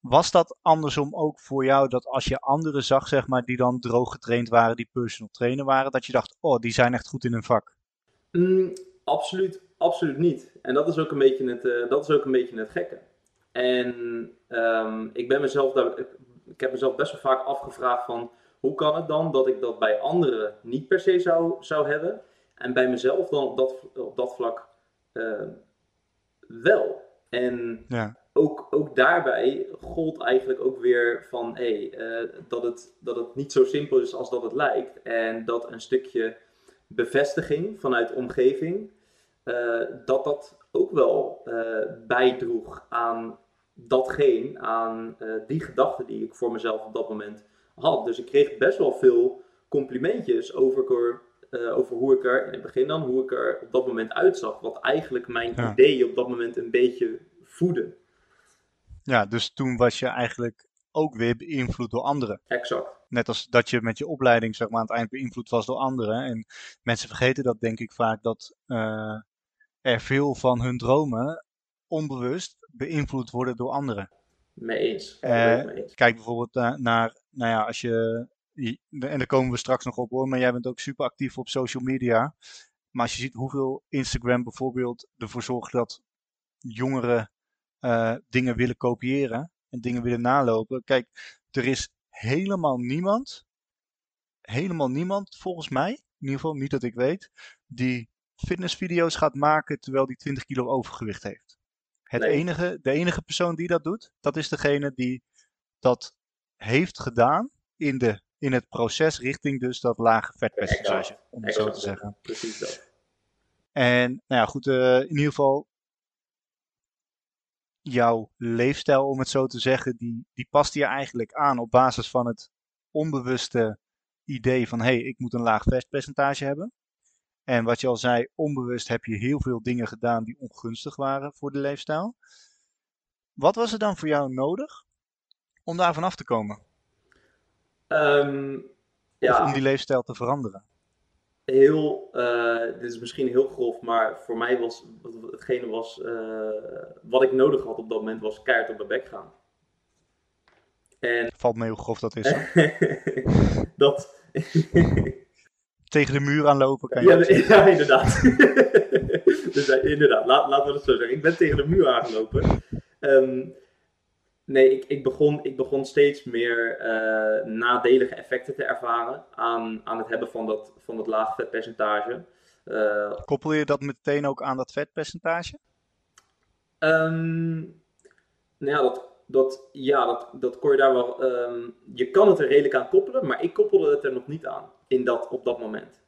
Was dat andersom ook voor jou dat als je anderen zag, zeg maar, die dan droog getraind waren, die personal trainer waren, dat je dacht, oh, die zijn echt goed in hun vak? Mm, absoluut, absoluut niet. En dat is ook een beetje het, eh, dat is ook een beetje het gekke. En ehm, ik ben mezelf daar, ik, heb mezelf best wel vaak afgevraagd van, hoe kan het dan dat ik dat bij anderen niet per se zou, zou hebben en bij mezelf dan op dat, op dat vlak eh, wel? En Ja. ook, ook daarbij gold eigenlijk ook weer van hey, eh, dat, het, dat het niet zo simpel is als dat het lijkt. En dat een stukje bevestiging vanuit de omgeving, dat dat ook wel eh, bijdroeg aan datgene, aan eh, die gedachten die ik voor mezelf op dat moment had. Dus ik kreeg best wel veel complimentjes over, er, eh, over hoe ik er, in het begin dan, hoe ik er op dat moment uitzag. Wat eigenlijk mijn Ja. ideeën op dat moment een beetje voedde. ja, dus toen was je eigenlijk ook weer beïnvloed door anderen. Exact. Net als dat je met je opleiding zeg maar, aan het eind beïnvloed was door anderen. En mensen vergeten dat denk ik vaak dat eh, er veel van hun dromen onbewust beïnvloed worden door anderen. Mee eens. Eh, mee eens. Kijk bijvoorbeeld naar, naar, nou ja, als je, je- en daar komen we straks nog op hoor, maar jij bent ook super actief op social media. Maar als je ziet hoeveel Instagram bijvoorbeeld ervoor zorgt dat jongeren eh, dingen willen kopiëren en dingen willen nalopen. Kijk, er is helemaal niemand, helemaal niemand volgens mij, in ieder geval niet dat ik weet, die fitnessvideo's gaat maken terwijl die 20 kilo overgewicht heeft. Het Nee. enige, de enige persoon die dat doet, dat is degene die dat heeft gedaan in, de, in het proces richting dus dat lage vetpercentage, om het zo te zeggen. Precies dat. En nou ja, goed, eh, in ieder geval jouw leefstijl, om het zo te zeggen, die, die past je eigenlijk aan op basis van het onbewuste idee van hé, hey, ik moet een laag vetpercentage hebben. En wat je al zei, onbewust heb je heel veel dingen gedaan die ongunstig waren voor de leefstijl. Wat was er dan voor jou nodig om daar vanaf te komen? Ehm, Of ja, om die leefstijl te veranderen? heel, eh, dit is misschien heel grof, maar voor mij was hetgene was, eh, wat ik nodig had op dat moment, was keihard op mijn bek gaan. En Valt me heel grof dat is. dat, Tegen de muur aanlopen kan je ja, inderdaad. dus, eh, inderdaad, laat, laten we het zo zeggen. Ik ben tegen de muur aangelopen. Ehm, nee, ik, ik, begon, ik begon steeds meer eh, nadelige effecten te ervaren aan, aan het hebben van dat, van dat laag vetpercentage. Eh, Koppel je dat meteen ook aan dat vetpercentage? Ehm, nou ja, dat, dat, ja dat, dat kon je daar wel. ehm, je kan het er redelijk aan koppelen, maar ik koppelde het er nog niet aan in dat, op dat moment.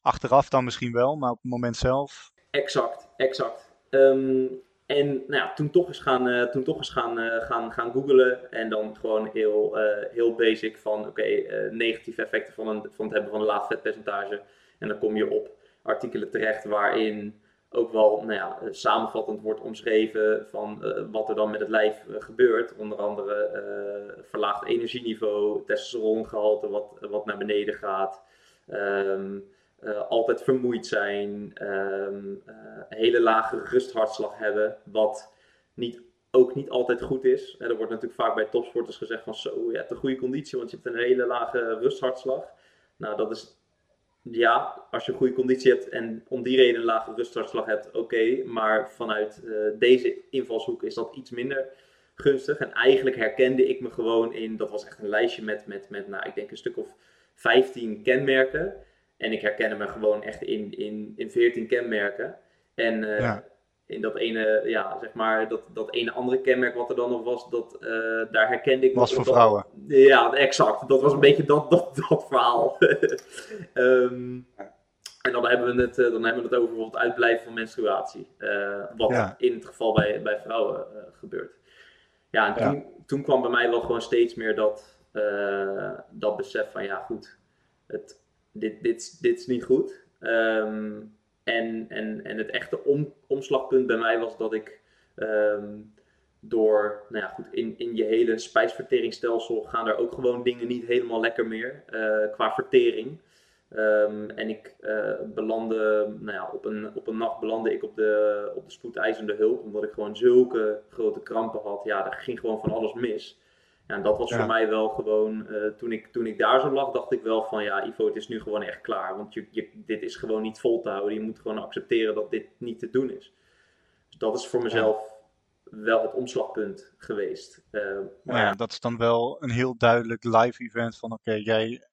Achteraf dan misschien wel, maar op het moment zelf. Exact, exact. Ehm, en nou ja, toen toch eens gaan, eh, toen toch eens gaan, eh, gaan, gaan googlen en dan gewoon heel, eh, heel basic van oké, negatieve effecten van, een, van het hebben van een laag vetpercentage. En dan kom je op artikelen terecht waarin ook wel nou ja, eh, samenvattend wordt omschreven van eh, wat er dan met het lijf eh, gebeurt. Onder andere verlaagd energieniveau, testosterongehalte wat, wat naar beneden gaat. Ehm, eh, altijd vermoeid zijn, eh, hele lage rusthartslag hebben, wat niet, ook niet altijd goed is. Er wordt natuurlijk vaak bij topsporters gezegd van zo, je hebt een goede conditie, want je hebt een hele lage rusthartslag. Nou, dat is, ja, als je een goede conditie hebt en om die reden een lage rusthartslag hebt, oké. maar vanuit eh, deze invalshoek is dat iets minder gunstig. En eigenlijk herkende ik me gewoon in, dat was echt een lijstje met, met, met nou, ik denk een stuk of 15 kenmerken. En ik herkende me gewoon echt in, in, in 14 kenmerken. En eh, Ja. In dat ene, ja, zeg maar, dat, dat ene andere kenmerk wat er dan nog was, dat, eh, daar herkende ik Was voor dat- vrouwen. Ja, exact. Dat was een beetje dat, dat, dat verhaal. Ehm, en dan hebben, we het, eh, dan hebben we het over bijvoorbeeld uitblijven van menstruatie. eh, wat Ja. in het geval bij, bij vrouwen gebeurt. Ja, en Ja. toen, toen kwam bij mij wel gewoon steeds meer dat, dat besef van ja goed, het, dit, dit, dit is niet goed. Ehm, en, en, en het echte om, omslagpunt bij mij was dat ik ehm, door, nou ja, goed, in, in je hele spijsverteringsstelsel gaan er ook gewoon dingen niet helemaal lekker meer eh, qua vertering. Ehm, en ik uh, belandde, nou ja, op een, op een nacht belandde ik op de, op de spoedeisende hulp, omdat ik gewoon zulke grote krampen had. Ja, er ging gewoon van alles mis. Ja, en dat was voor mij wel gewoon, uh, toen, ik, toen ik daar zo lag, dacht ik wel van ja, Ivo, het is nu gewoon echt klaar. Want je, je, dit is gewoon niet vol te houden. Je moet gewoon accepteren dat dit niet te doen is. Dus dat is voor mezelf wel het omslagpunt geweest. Uh, maar ja, dat is dan wel een heel duidelijk live event van oké, jij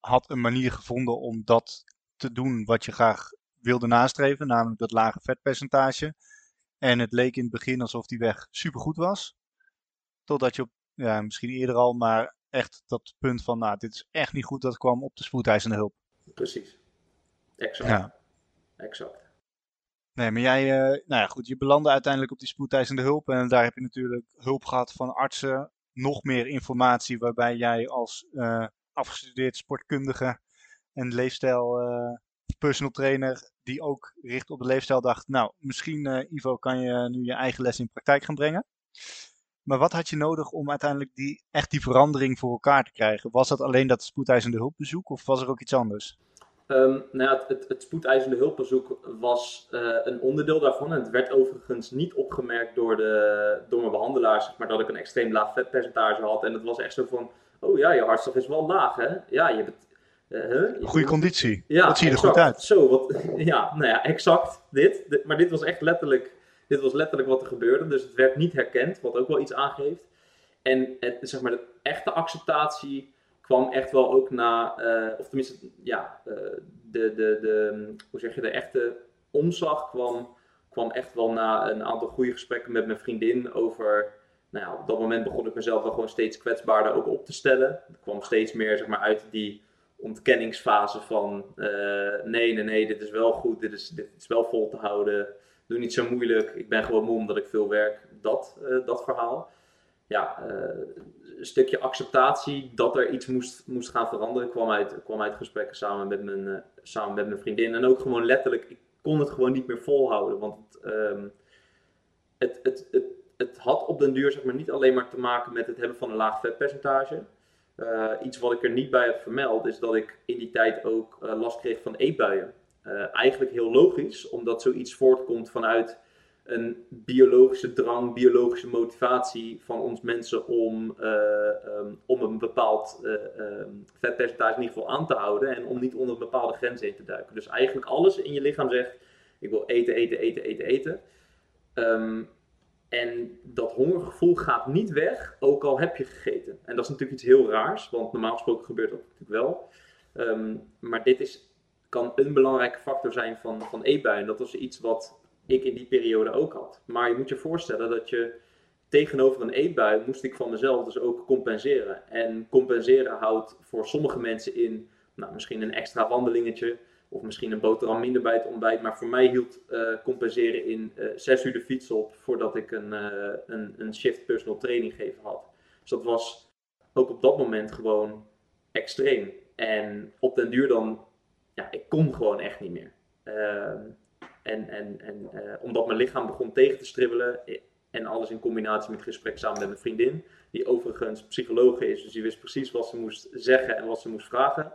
had een manier gevonden om dat te doen wat je graag wilde nastreven, namelijk dat lage vetpercentage. En het leek in het begin alsof die weg supergoed was. Totdat je op, ja, misschien eerder al, maar echt dat punt van, nou, dit is echt niet goed, dat kwam op de spoedeisende hulp. Precies. Exact. Ja. Exact. Nee, maar jij, uh, nou ja, goed, je belandde uiteindelijk op die spoedeisende hulp. En daar heb je natuurlijk hulp gehad van artsen. Nog meer informatie waarbij jij als uh, afgestudeerd sportkundige en leefstijl uh, personal trainer, die ook richt op de leefstijl, dacht: Nou, misschien, Ivo, kan je nu je eigen les in praktijk gaan brengen. Maar wat had je nodig om uiteindelijk die, echt die verandering voor elkaar te krijgen? Was dat alleen dat spoedeisende hulpbezoek of was er ook iets anders? Um, nou ja, het, het, spoedeisende hulpbezoek was uh, een onderdeel daarvan. En het werd overigens niet opgemerkt door, de, door mijn behandelaars, zeg maar dat ik een extreem laag vetpercentage had. En het was echt zo van, oh ja, je hartslag is wel laag hè? Ja, je hebt... Uh, Goede conditie. Ja, dat zie je er goed uit. Zo, wat, ja, nou ja, exact dit, dit. Maar dit was echt letterlijk, dit was letterlijk wat er gebeurde. Dus het werd niet herkend, wat ook wel iets aangeeft. En het, zeg maar, de echte acceptatie kwam echt wel ook na, uh, of tenminste, ja, uh, de, de, de, hoe zeg je, de echte omslag kwam, kwam echt wel na een aantal goede gesprekken met mijn vriendin over, nou ja, op dat moment begon ik mezelf wel gewoon steeds kwetsbaarder ook op te stellen. Er kwam steeds meer, zeg maar, uit die ontkenningsfase van, uh, nee, nee, nee, dit is wel goed, dit is, dit is wel vol te houden, doe niet zo moeilijk, ik ben gewoon moe omdat ik veel werk, dat, dat verhaal. Ja, een stukje acceptatie dat er iets moest, moest gaan veranderen kwam uit, kwam uit gesprekken samen met, mijn, uh, samen met mijn vriendin. En ook gewoon letterlijk, ik kon het gewoon niet meer volhouden. Want het, um, het, het, het, het, had op den duur zeg maar, niet alleen maar te maken met het hebben van een laag vetpercentage. Iets wat ik er niet bij heb vermeld, is dat ik in die tijd ook last kreeg van eetbuien. Eigenlijk heel logisch, omdat zoiets voortkomt vanuit een biologische drang, biologische motivatie van ons mensen om, uh, um, om een bepaald uh, um, vetpercentage in ieder geval aan te houden en om niet onder een bepaalde grens heen te duiken. Dus eigenlijk alles in je lichaam zegt, ik wil eten, eten, eten, eten, eten. Um, en dat hongergevoel gaat niet weg, ook al heb je gegeten. En dat is natuurlijk iets heel raars, want normaal gesproken gebeurt dat natuurlijk wel. maar dit is, kan een belangrijke factor zijn van, van eetbuien. Dat was iets wat ik in die periode ook had. Maar je moet je voorstellen dat je tegenover een eetbui moest ik van mezelf dus ook compenseren. En compenseren houdt voor sommige mensen in nou, misschien een extra wandelingetje of misschien een boterham minder bij het ontbijt. Maar voor mij hield uh, compenseren in uh, zes uur de fiets op voordat ik een, uh, een, een shift personal training geven had. Dus dat was ook op dat moment gewoon extreem. En op den duur dan, ja, ik kon gewoon echt niet meer. Ehm, en, en, en uh, omdat mijn lichaam begon tegen te stribbelen. Eh, en alles in combinatie met gesprek samen met mijn vriendin. Die overigens psychologe is. Dus die wist precies wat ze moest zeggen en wat ze moest vragen.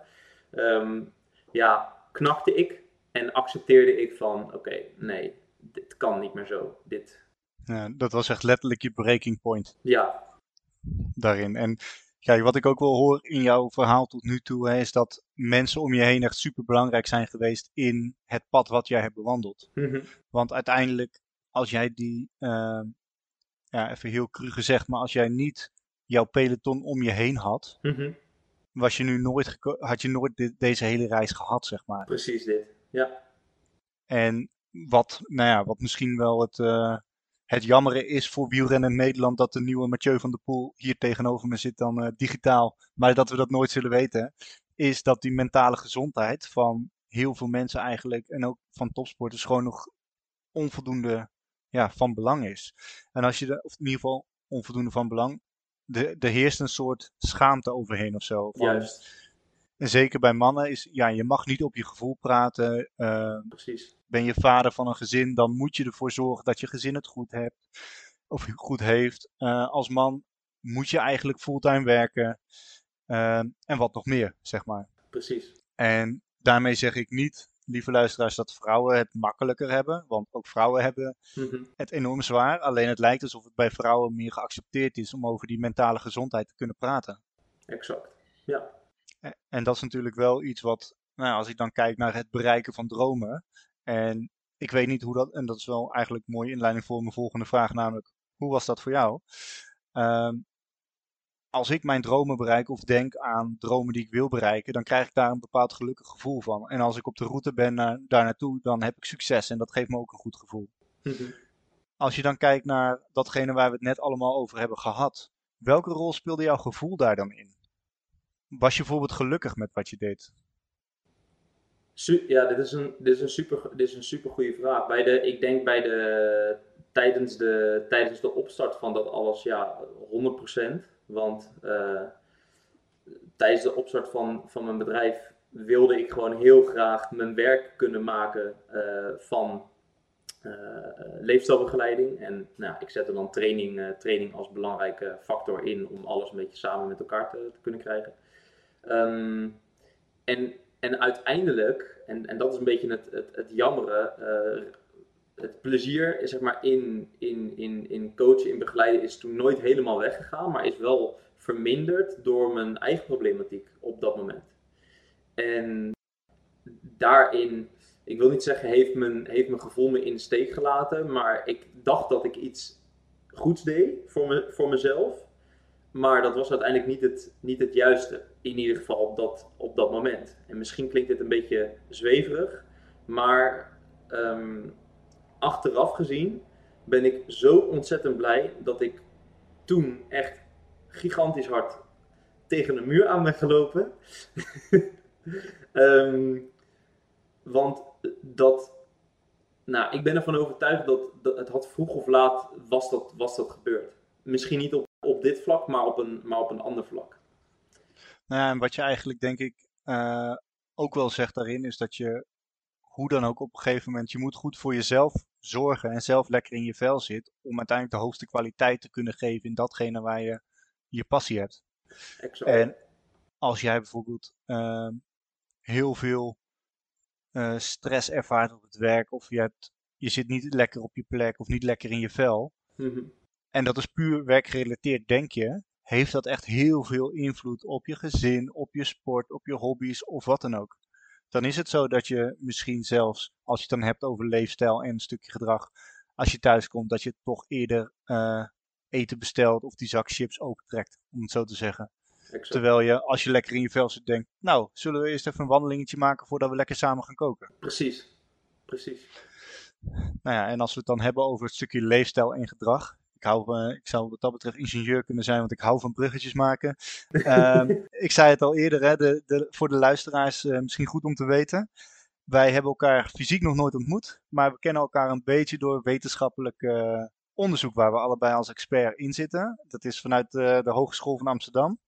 Um, ja, knakte ik. En accepteerde ik van, oké, nee, dit kan niet meer zo. Dit... Ja, dat was echt letterlijk je breaking point. Ja. Daarin. En Kijk, wat ik ook wel hoor in jouw verhaal tot nu toe, hè, is dat mensen om je heen echt super belangrijk zijn geweest in het pad wat jij hebt bewandeld. Mm Want uiteindelijk, als jij die, uh, ja, even heel cru gezegd, maar als jij niet jouw peloton om je heen had, mm was je nu nooit had je nooit deze hele reis gehad, zeg maar. Precies dit, ja. En wat, nou ja, wat misschien wel het, uh, het jammere is voor wielrennen in Nederland dat de nieuwe Mathieu van der Poel hier tegenover me zit dan uh, digitaal. Maar dat we dat nooit zullen weten. Is dat die mentale gezondheid van heel veel mensen eigenlijk en ook van topsporters gewoon nog onvoldoende ja, van belang is. En als je, de, of in ieder geval onvoldoende van belang, er heerst een soort schaamte overheen of zo. Juist. En zeker bij mannen is, ja, je mag niet op je gevoel praten. Uh, Precies ben je vader van een gezin, dan moet je ervoor zorgen dat je gezin het goed hebt. Of goed heeft. Uh, als man moet je eigenlijk fulltime werken. Uh, en wat nog meer, zeg maar. Precies. En daarmee zeg ik niet, lieve luisteraars, dat vrouwen het makkelijker hebben. Want ook vrouwen hebben Mhm. het enorm zwaar. Alleen het lijkt alsof het bij vrouwen meer geaccepteerd is om over die mentale gezondheid te kunnen praten. Exact. Ja. En dat is natuurlijk wel iets wat, nou, als ik dan kijk naar het bereiken van dromen. En ik weet niet hoe dat, en dat is wel eigenlijk een mooie inleiding voor mijn volgende vraag, namelijk hoe was dat voor jou? Ehm, als ik mijn dromen bereik of denk aan dromen die ik wil bereiken, dan krijg ik daar een bepaald gelukkig gevoel van. En als ik op de route ben naar, daar naartoe, dan heb ik succes en dat geeft me ook een goed gevoel. Mhm. Als je dan kijkt naar datgene waar we het net allemaal over hebben gehad, welke rol speelde jouw gevoel daar dan in? Was je bijvoorbeeld gelukkig met wat je deed? Ja, dit is een, dit is een super, dit is een super goede vraag. Bij de, ik denk bij de, tijdens de, tijdens de opstart van dat alles, ja, 100%. Want eh, tijdens de opstart van, van mijn bedrijf wilde ik gewoon heel graag mijn werk kunnen maken eh, van eh, leefstijlbegeleiding. En nou, ik zette dan training, training als belangrijke factor in om alles een beetje samen met elkaar te kunnen krijgen. Ehm, en, en uiteindelijk, en, en dat is een beetje het, het, het jammere, eh, het plezier zeg maar, in, in, in, in coachen, in begeleiden is toen nooit helemaal weggegaan, maar is wel verminderd door mijn eigen problematiek op dat moment. En daarin, ik wil niet zeggen, heeft mijn, heeft mijn gevoel me in de steek gelaten, maar ik dacht dat ik iets goeds deed voor, me, voor mezelf. Maar dat was uiteindelijk niet het, niet het juiste. In ieder geval op dat, op dat moment. En misschien klinkt dit een beetje zweverig. Maar ehm, achteraf gezien ben ik zo ontzettend blij dat ik toen echt gigantisch hard tegen een muur aan ben gelopen. Ehm, want dat, nou, ik ben ervan overtuigd dat, dat het had vroeg of laat was dat, was dat gebeurd. Misschien niet op, op dit vlak, maar op, een, maar op een ander vlak. Nou ja, en wat je eigenlijk denk ik eh, ook wel zegt daarin is dat je hoe dan ook op een gegeven moment, je moet goed voor jezelf zorgen en zelf lekker in je vel zit om uiteindelijk de hoogste kwaliteit te kunnen geven in datgene waar je je passie hebt. Exact. En als jij bijvoorbeeld ehm, heel veel eh, stress ervaart op het werk of je, hebt, je zit niet lekker op je plek of niet lekker in je vel Mhm. En dat is puur werkgerelateerd, denk je, heeft dat echt heel veel invloed op je gezin, op je sport, op je hobby's of wat dan ook. Dan is het zo dat je misschien zelfs, als je het dan hebt over leefstijl en een stukje gedrag, als je thuis komt, dat je toch eerder eh, eten bestelt of die zak chips opentrekt, om het zo te zeggen. Exact. Terwijl je, als je lekker in je vel zit, denkt, nou, zullen we eerst even een wandelingetje maken voordat we lekker samen gaan koken. Precies. Precies. Nou ja, en als we het dan hebben over het stukje leefstijl en gedrag. Ik, hou, eh, ik zou wat dat betreft ingenieur kunnen zijn, want ik hou van bruggetjes maken. Ehm, ik zei het al eerder, hè, de, de, voor de luisteraars eh, misschien goed om te weten. Wij hebben elkaar fysiek nog nooit ontmoet, maar we kennen elkaar een beetje door wetenschappelijk eh, onderzoek waar we allebei als expert in zitten. Dat is vanuit eh, de Hogeschool van Amsterdam.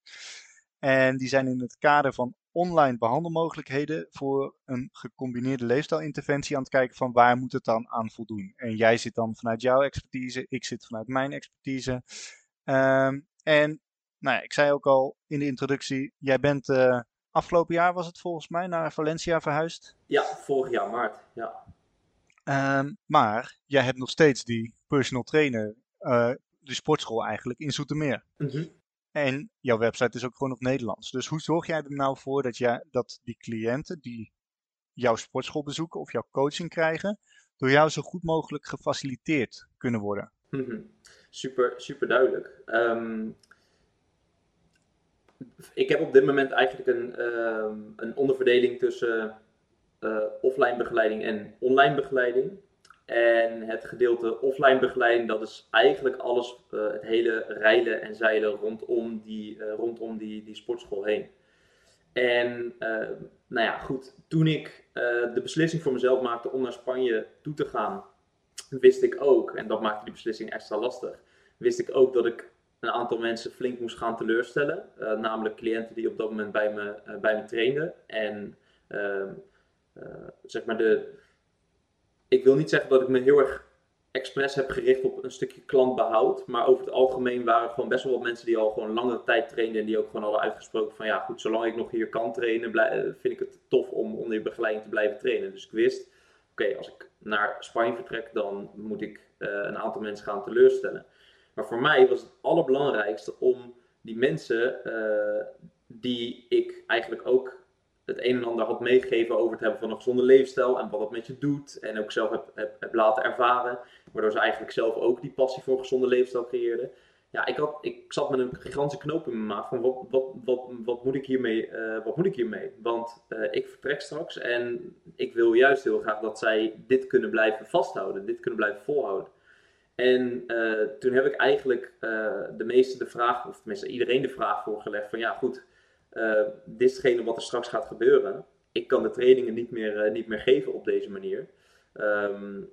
En die zijn in het kader van online behandelmogelijkheden voor een gecombineerde leefstijlinterventie aan het kijken van waar moet het dan aan voldoen. En jij zit dan vanuit jouw expertise, ik zit vanuit mijn expertise. Ehm, en nou ja, ik zei ook al in de introductie, jij bent eh, afgelopen jaar was het volgens mij naar Valencia verhuisd. Ja, vorig jaar maart. Ja. Ehm, maar jij hebt nog steeds die personal trainer, uh, de sportschool eigenlijk, in Zoetermeer. Mhm. En jouw website is ook gewoon op Nederlands. Dus hoe zorg jij er nou voor dat, jij, dat die cliënten die jouw sportschool bezoeken of jouw coaching krijgen, door jou zo goed mogelijk gefaciliteerd kunnen worden? Mhm. Super, super duidelijk. Ehm, ik heb op dit moment eigenlijk een, ehm, een onderverdeling tussen uh, offline begeleiding en online begeleiding. En het gedeelte offline begeleiding, dat is eigenlijk alles, uh, het hele rijden en zeilen rondom die, uh, rondom die, die sportschool heen. En uh, nou ja, goed, toen ik de beslissing voor mezelf maakte om naar Spanje toe te gaan, wist ik ook, en dat maakte die beslissing extra lastig, wist ik ook dat ik een aantal mensen flink moest gaan teleurstellen. namelijk cliënten die op dat moment bij me, bij me trainden. En ehm, zeg maar de, ik wil niet zeggen dat ik me heel erg expres heb gericht op een stukje klantbehoud. Maar over het algemeen waren er gewoon best wel wat mensen die al gewoon langere tijd trainden. En die ook gewoon hadden uitgesproken van ja goed, zolang ik nog hier kan trainen, vind ik het tof om onder begeleiding te blijven trainen. Dus ik wist, oké, als ik naar Spanje vertrek, dan moet ik uh, een aantal mensen gaan teleurstellen. Maar voor mij was het allerbelangrijkste om die mensen uh, die ik eigenlijk ook het een en ander had meegegeven over het hebben van een gezonde leefstijl en wat dat met je doet. En ook zelf heb, heb, heb laten ervaren. Waardoor ze eigenlijk zelf ook die passie voor een gezonde leefstijl creëerden. Ja, ik, had, ik zat met een gigantische knoop in mijn maag van wat, wat, wat, wat, moet, ik hiermee, uh, wat moet ik hiermee? Want uh, ik vertrek straks en ik wil juist heel graag dat zij dit kunnen blijven vasthouden, dit kunnen blijven volhouden. En uh, toen heb ik eigenlijk de meeste de vraag, of tenminste iedereen de vraag voorgelegd van ja goed, uh, dit is hetgene wat er straks gaat gebeuren. Ik kan de trainingen niet meer, uh, niet meer geven op deze manier. Um,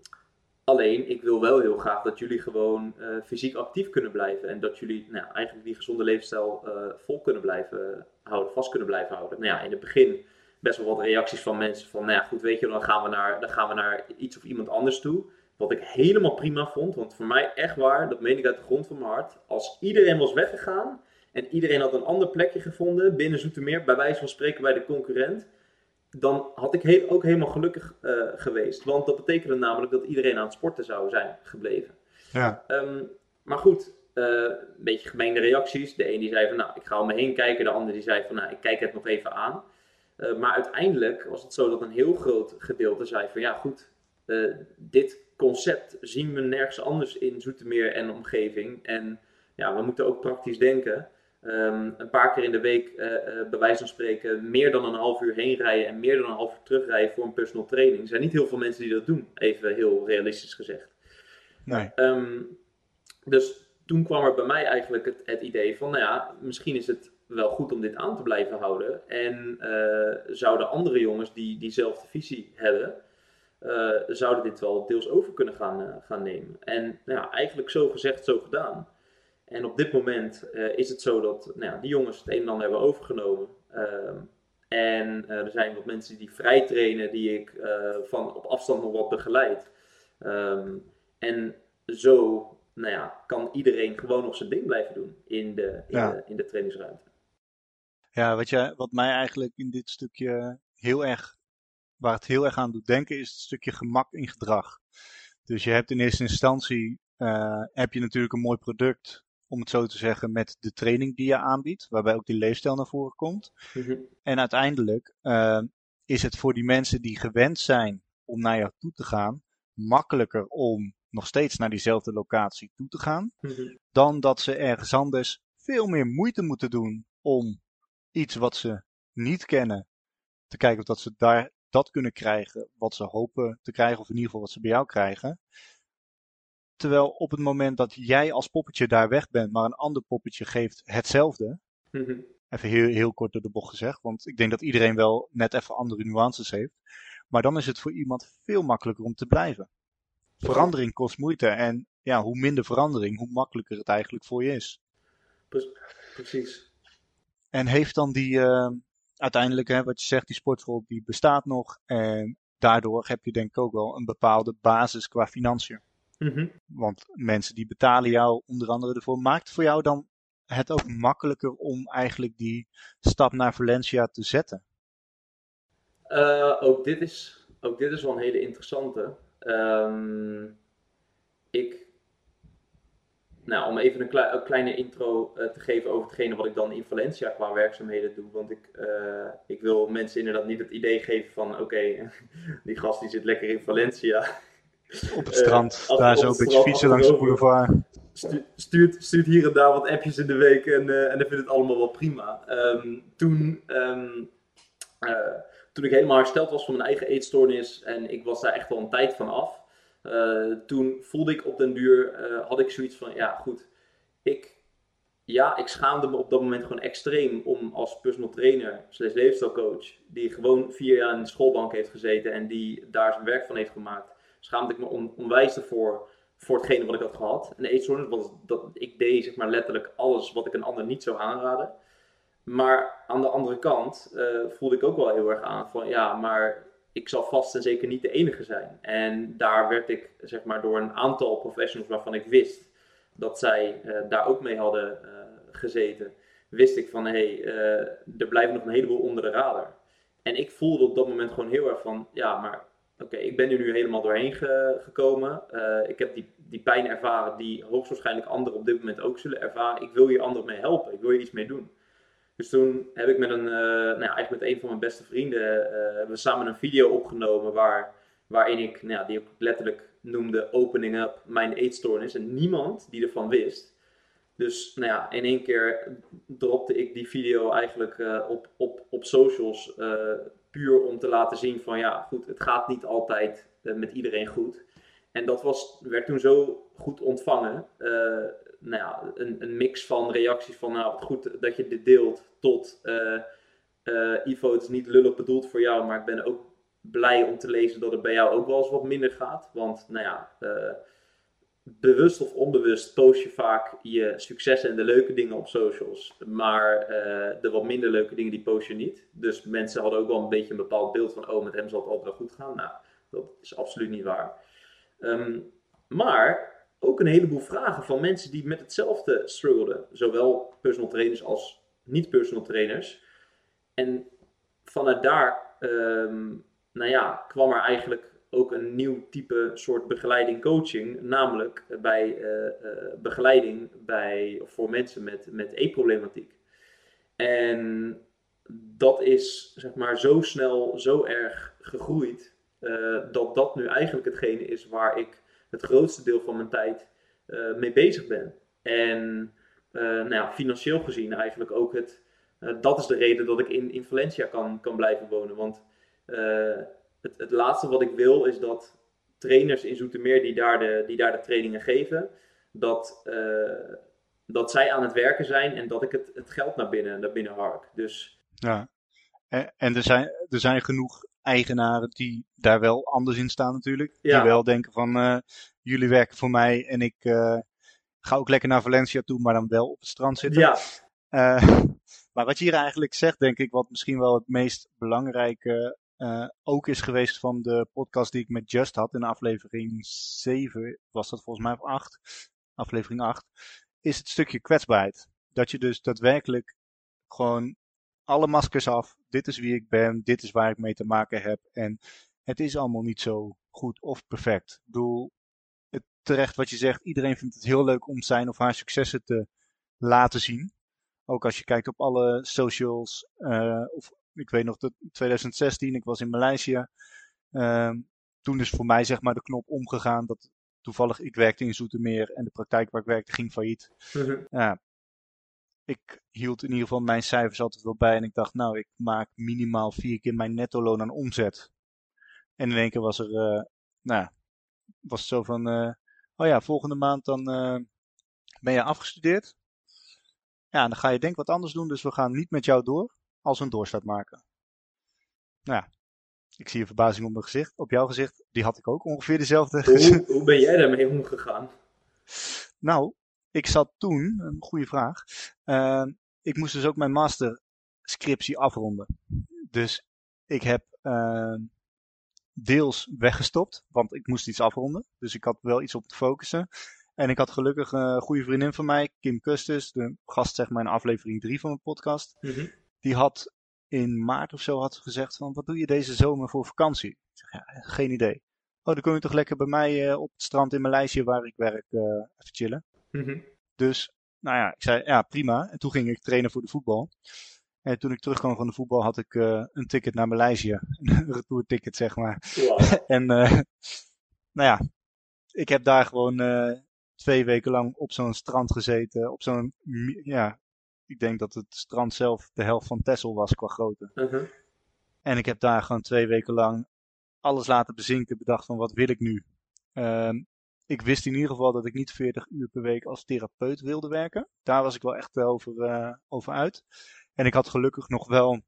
alleen, ik wil wel heel graag dat jullie gewoon uh, fysiek actief kunnen blijven. En dat jullie nou, eigenlijk die gezonde levensstijl vol kunnen blijven houden, vast kunnen blijven houden. Nou ja, in het begin best wel wat reacties van mensen van, nou ja, goed, weet je, dan gaan we naar, dan gaan we naar iets of iemand anders toe. Wat ik helemaal prima vond, want voor mij echt waar, dat meen ik uit de grond van mijn hart. Als iedereen was weggegaan, en iedereen had een ander plekje gevonden binnen Zoetermeer, bij wijze van spreken bij de concurrent, dan had ik ook helemaal gelukkig uh, geweest. Want dat betekende namelijk dat iedereen aan het sporten zou zijn gebleven. Ja. Um, maar goed, uh, een beetje gemeene reacties. De een die zei van, nou, ik ga om me heen kijken. De ander die zei van, nou, ik kijk het nog even aan. Uh, maar uiteindelijk was het zo dat een heel groot gedeelte zei van, ja goed, dit concept zien we nergens anders in Zoetermeer en omgeving. En ja, we moeten ook praktisch denken. Um, een paar keer in de week, uh, uh, bij wijze van spreken, meer dan een half uur heen rijden en meer dan een half uur terugrijden voor een personal training. Er zijn niet heel veel mensen die dat doen, even heel realistisch gezegd. Nee. Um, dus toen kwam er bij mij eigenlijk het, het, idee van, nou ja, misschien is het wel goed om dit aan te blijven houden. En uh, zouden andere jongens die diezelfde visie hebben, zouden dit wel deels over kunnen gaan, gaan nemen. En nou ja, eigenlijk zo gezegd, zo gedaan. En op dit moment uh, is het zo dat nou ja, die jongens het een en ander hebben overgenomen. Uh, en uh, er zijn wat mensen die vrij trainen, die ik eh, van op afstand nog wat begeleid. Um, en zo nou ja, kan iedereen gewoon nog zijn ding blijven doen in de, in, ja. de, in de trainingsruimte. Ja, wat, je, wat mij eigenlijk in dit stukje heel erg, waar het heel erg aan doet denken, is het stukje gemak in gedrag. Dus je hebt in eerste instantie, heb je natuurlijk een mooi product om het zo te zeggen, met de training die je aanbiedt, waarbij ook die leefstijl naar voren komt. Mhm. En uiteindelijk uh, is het voor die mensen die gewend zijn om naar jou toe te gaan, makkelijker om nog steeds naar diezelfde locatie toe te gaan, mhm. dan dat ze ergens anders veel meer moeite moeten doen om iets wat ze niet kennen, te kijken of dat ze daar dat kunnen krijgen wat ze hopen te krijgen, of in ieder geval wat ze bij jou krijgen. Terwijl op het moment dat jij als poppetje daar weg bent, maar een ander poppetje geeft hetzelfde. Mhm. Even heel, heel kort door de bocht gezegd, want ik denk dat iedereen wel net even andere nuances heeft. Maar dan is het voor iemand veel makkelijker om te blijven. Verandering kost moeite en ja, hoe minder verandering, hoe makkelijker het eigenlijk voor je is. Precies. En heeft dan die, uh, uiteindelijk, hè, wat je zegt, die sportschool die bestaat nog. En daardoor heb je denk ik ook wel een bepaalde basis qua financiën. Mm Want mensen die betalen jou onder andere ervoor. Maakt het voor jou dan het ook makkelijker om eigenlijk die stap naar Valencia te zetten? Uh, ook, dit is, ook dit is wel een hele interessante. Um, ik, nou, om even een, een kleine intro uh, te geven over hetgene wat ik dan in Valencia qua werkzaamheden doe. Want ik, uh, ik wil mensen inderdaad niet het idee geven van oké, okay, die gast die zit lekker in Valencia. Op het strand, uh, daar zo een beetje fietsen langs de boulevard. Stuurt, stuurt hier en daar wat appjes in de week en, uh, en dan vindt het allemaal wel prima. Um, toen, um, uh, toen ik helemaal hersteld was van mijn eigen eetstoornis en ik was daar echt wel een tijd van af. toen voelde ik op den duur, had ik zoiets van, ja goed, ik, ja, ik schaamde me op dat moment gewoon extreem om als personal trainer, slash leefstijlcoach, die gewoon vier jaar in de schoolbank heeft gezeten en die daar zijn werk van heeft gemaakt schaamde ik me on, onwijs ervoor voor hetgene wat ik had gehad. En de eetstoornis, want dat, ik deed zeg maar letterlijk alles wat ik een ander niet zou aanraden. Maar aan de andere kant uh, voelde ik ook wel heel erg aan van ja, maar ik zal vast en zeker niet de enige zijn. En daar werd ik zeg maar, door een aantal professionals waarvan ik wist dat zij daar ook mee hadden gezeten, wist ik van hé, hey, er blijven nog een heleboel onder de radar. En ik voelde op dat moment gewoon heel erg van, ja, maar oké, ik ben er nu helemaal doorheen gekomen. Uh, ik heb die, die pijn ervaren die hoogstwaarschijnlijk anderen op dit moment ook zullen ervaren. Ik wil hier anderen mee helpen, ik wil hier iets mee doen. Dus toen heb ik met een, uh, nou ja, eigenlijk met een van mijn beste vrienden, uh, hebben we samen een video opgenomen waar, waarin ik, nou ja, die ook letterlijk noemde Opening Up Mijn Eetstoornis. En niemand die ervan wist. Dus nou ja, in één keer dropte ik die video eigenlijk op, op, op socials. Om te laten zien van ja, goed, het gaat niet altijd uh, met iedereen goed. En dat was, werd toen zo goed ontvangen. nou ja, een, een, mix van reacties van nou, wat goed dat je dit deelt. Tot Ivo, het is niet lullig bedoeld voor jou, maar ik ben ook blij om te lezen dat het bij jou ook wel eens wat minder gaat. Want nou ja bewust of onbewust post je vaak je successen en de leuke dingen op socials. Maar uh, de wat minder leuke dingen die post je niet. Dus mensen hadden ook wel een beetje een bepaald beeld van, oh, met hem zal het altijd wel goed gaan. Nou, dat is absoluut niet waar. Um, maar ook een heleboel vragen van mensen die met hetzelfde struggelden. Zowel personal trainers als niet-personal trainers. En vanuit daar, um, nou ja, kwam er eigenlijk ook een nieuw type soort begeleiding coaching, namelijk bij uh, uh, begeleiding bij, voor mensen met, met e-problematiek. En dat is zeg maar zo snel, zo erg gegroeid, uh, dat dat nu eigenlijk hetgene is waar ik het grootste deel van mijn tijd mee bezig ben. En nou ja, financieel gezien eigenlijk ook het, dat is de reden dat ik in, in Valencia kan, kan blijven wonen. Want het, het laatste wat ik wil is dat trainers in Zoetermeer die daar de, die daar de trainingen geven, dat, uh, dat zij aan het werken zijn en dat ik het, het geld naar binnen, naar binnen hark. Dus... Ja, en, en er, zijn, er zijn genoeg eigenaren die daar wel anders in staan natuurlijk. Ja. Die wel denken van uh, jullie werken voor mij en ik uh, ga ook lekker naar Valencia toe, maar dan wel op het strand zitten. Ja. maar wat je hier eigenlijk zegt, denk ik, wat misschien wel het meest belangrijke uh, ook is geweest van de podcast die ik met Just had in aflevering 7, was dat volgens mij of 8, aflevering 8, is het stukje kwetsbaarheid. Dat je dus daadwerkelijk gewoon alle maskers af, dit is wie ik ben, dit is waar ik mee te maken heb en het is allemaal niet zo goed of perfect. Ik bedoel, het, terecht wat je zegt, iedereen vindt het heel leuk om zijn of haar successen te laten zien. Ook als je kijkt op alle socials uh, of ik weet nog dat 2016, ik was in Maleisië. Uh, toen is voor mij zeg maar de knop omgegaan dat toevallig ik werkte in Zoetermeer en de praktijk waar ik werkte ging failliet. Mhm. Ja, ik hield in ieder geval mijn cijfers altijd wel bij en ik dacht nou ik maak minimaal vier keer mijn netto loon aan omzet. En in één keer was er, uh, nou was het zo van, uh, oh ja, volgende maand dan uh, ben je afgestudeerd. Ja, dan ga je denk wat anders doen, dus we gaan niet met jou door als een doorstart maken. Nou ja, ik zie een verbazing op mijn gezicht, op jouw gezicht. Die had ik ook ongeveer dezelfde. Hoe, hoe ben jij daarmee omgegaan? Nou, ik zat toen, een goede vraag. Uh, ik moest dus ook mijn masterscriptie afronden. Dus ik heb uh, deels weggestopt, want ik moest iets afronden. Dus ik had wel iets op te focussen. En ik had gelukkig een goede vriendin van mij, Kim Custis, de gast zeg maar in aflevering 3 van mijn podcast. Mm -hmm die had in maart of zo had gezegd van, wat doe je deze zomer voor vakantie? Ik zeg, ja, geen idee. Oh, dan kun je toch lekker bij mij uh, op het strand in Maleisië waar ik werk uh, even chillen. Mm -hmm. Dus, nou ja, ik zei, ja, prima. En toen ging ik trainen voor de voetbal. En toen ik terugkwam van de voetbal had ik uh, een ticket naar Maleisië. Een retourticket, zeg maar. En, nou ja, ik heb daar gewoon twee weken lang op zo'n strand gezeten. Op zo'n, ja, ik denk dat het strand zelf de helft van Texel was qua grootte. Uh-huh. En ik heb daar gewoon twee weken lang alles laten bezinken. Bedacht van wat wil ik nu? Um, ik wist in ieder geval dat ik niet 40 uur per week als therapeut wilde werken. Daar was ik wel echt over, uh, over uit. En ik had gelukkig nog wel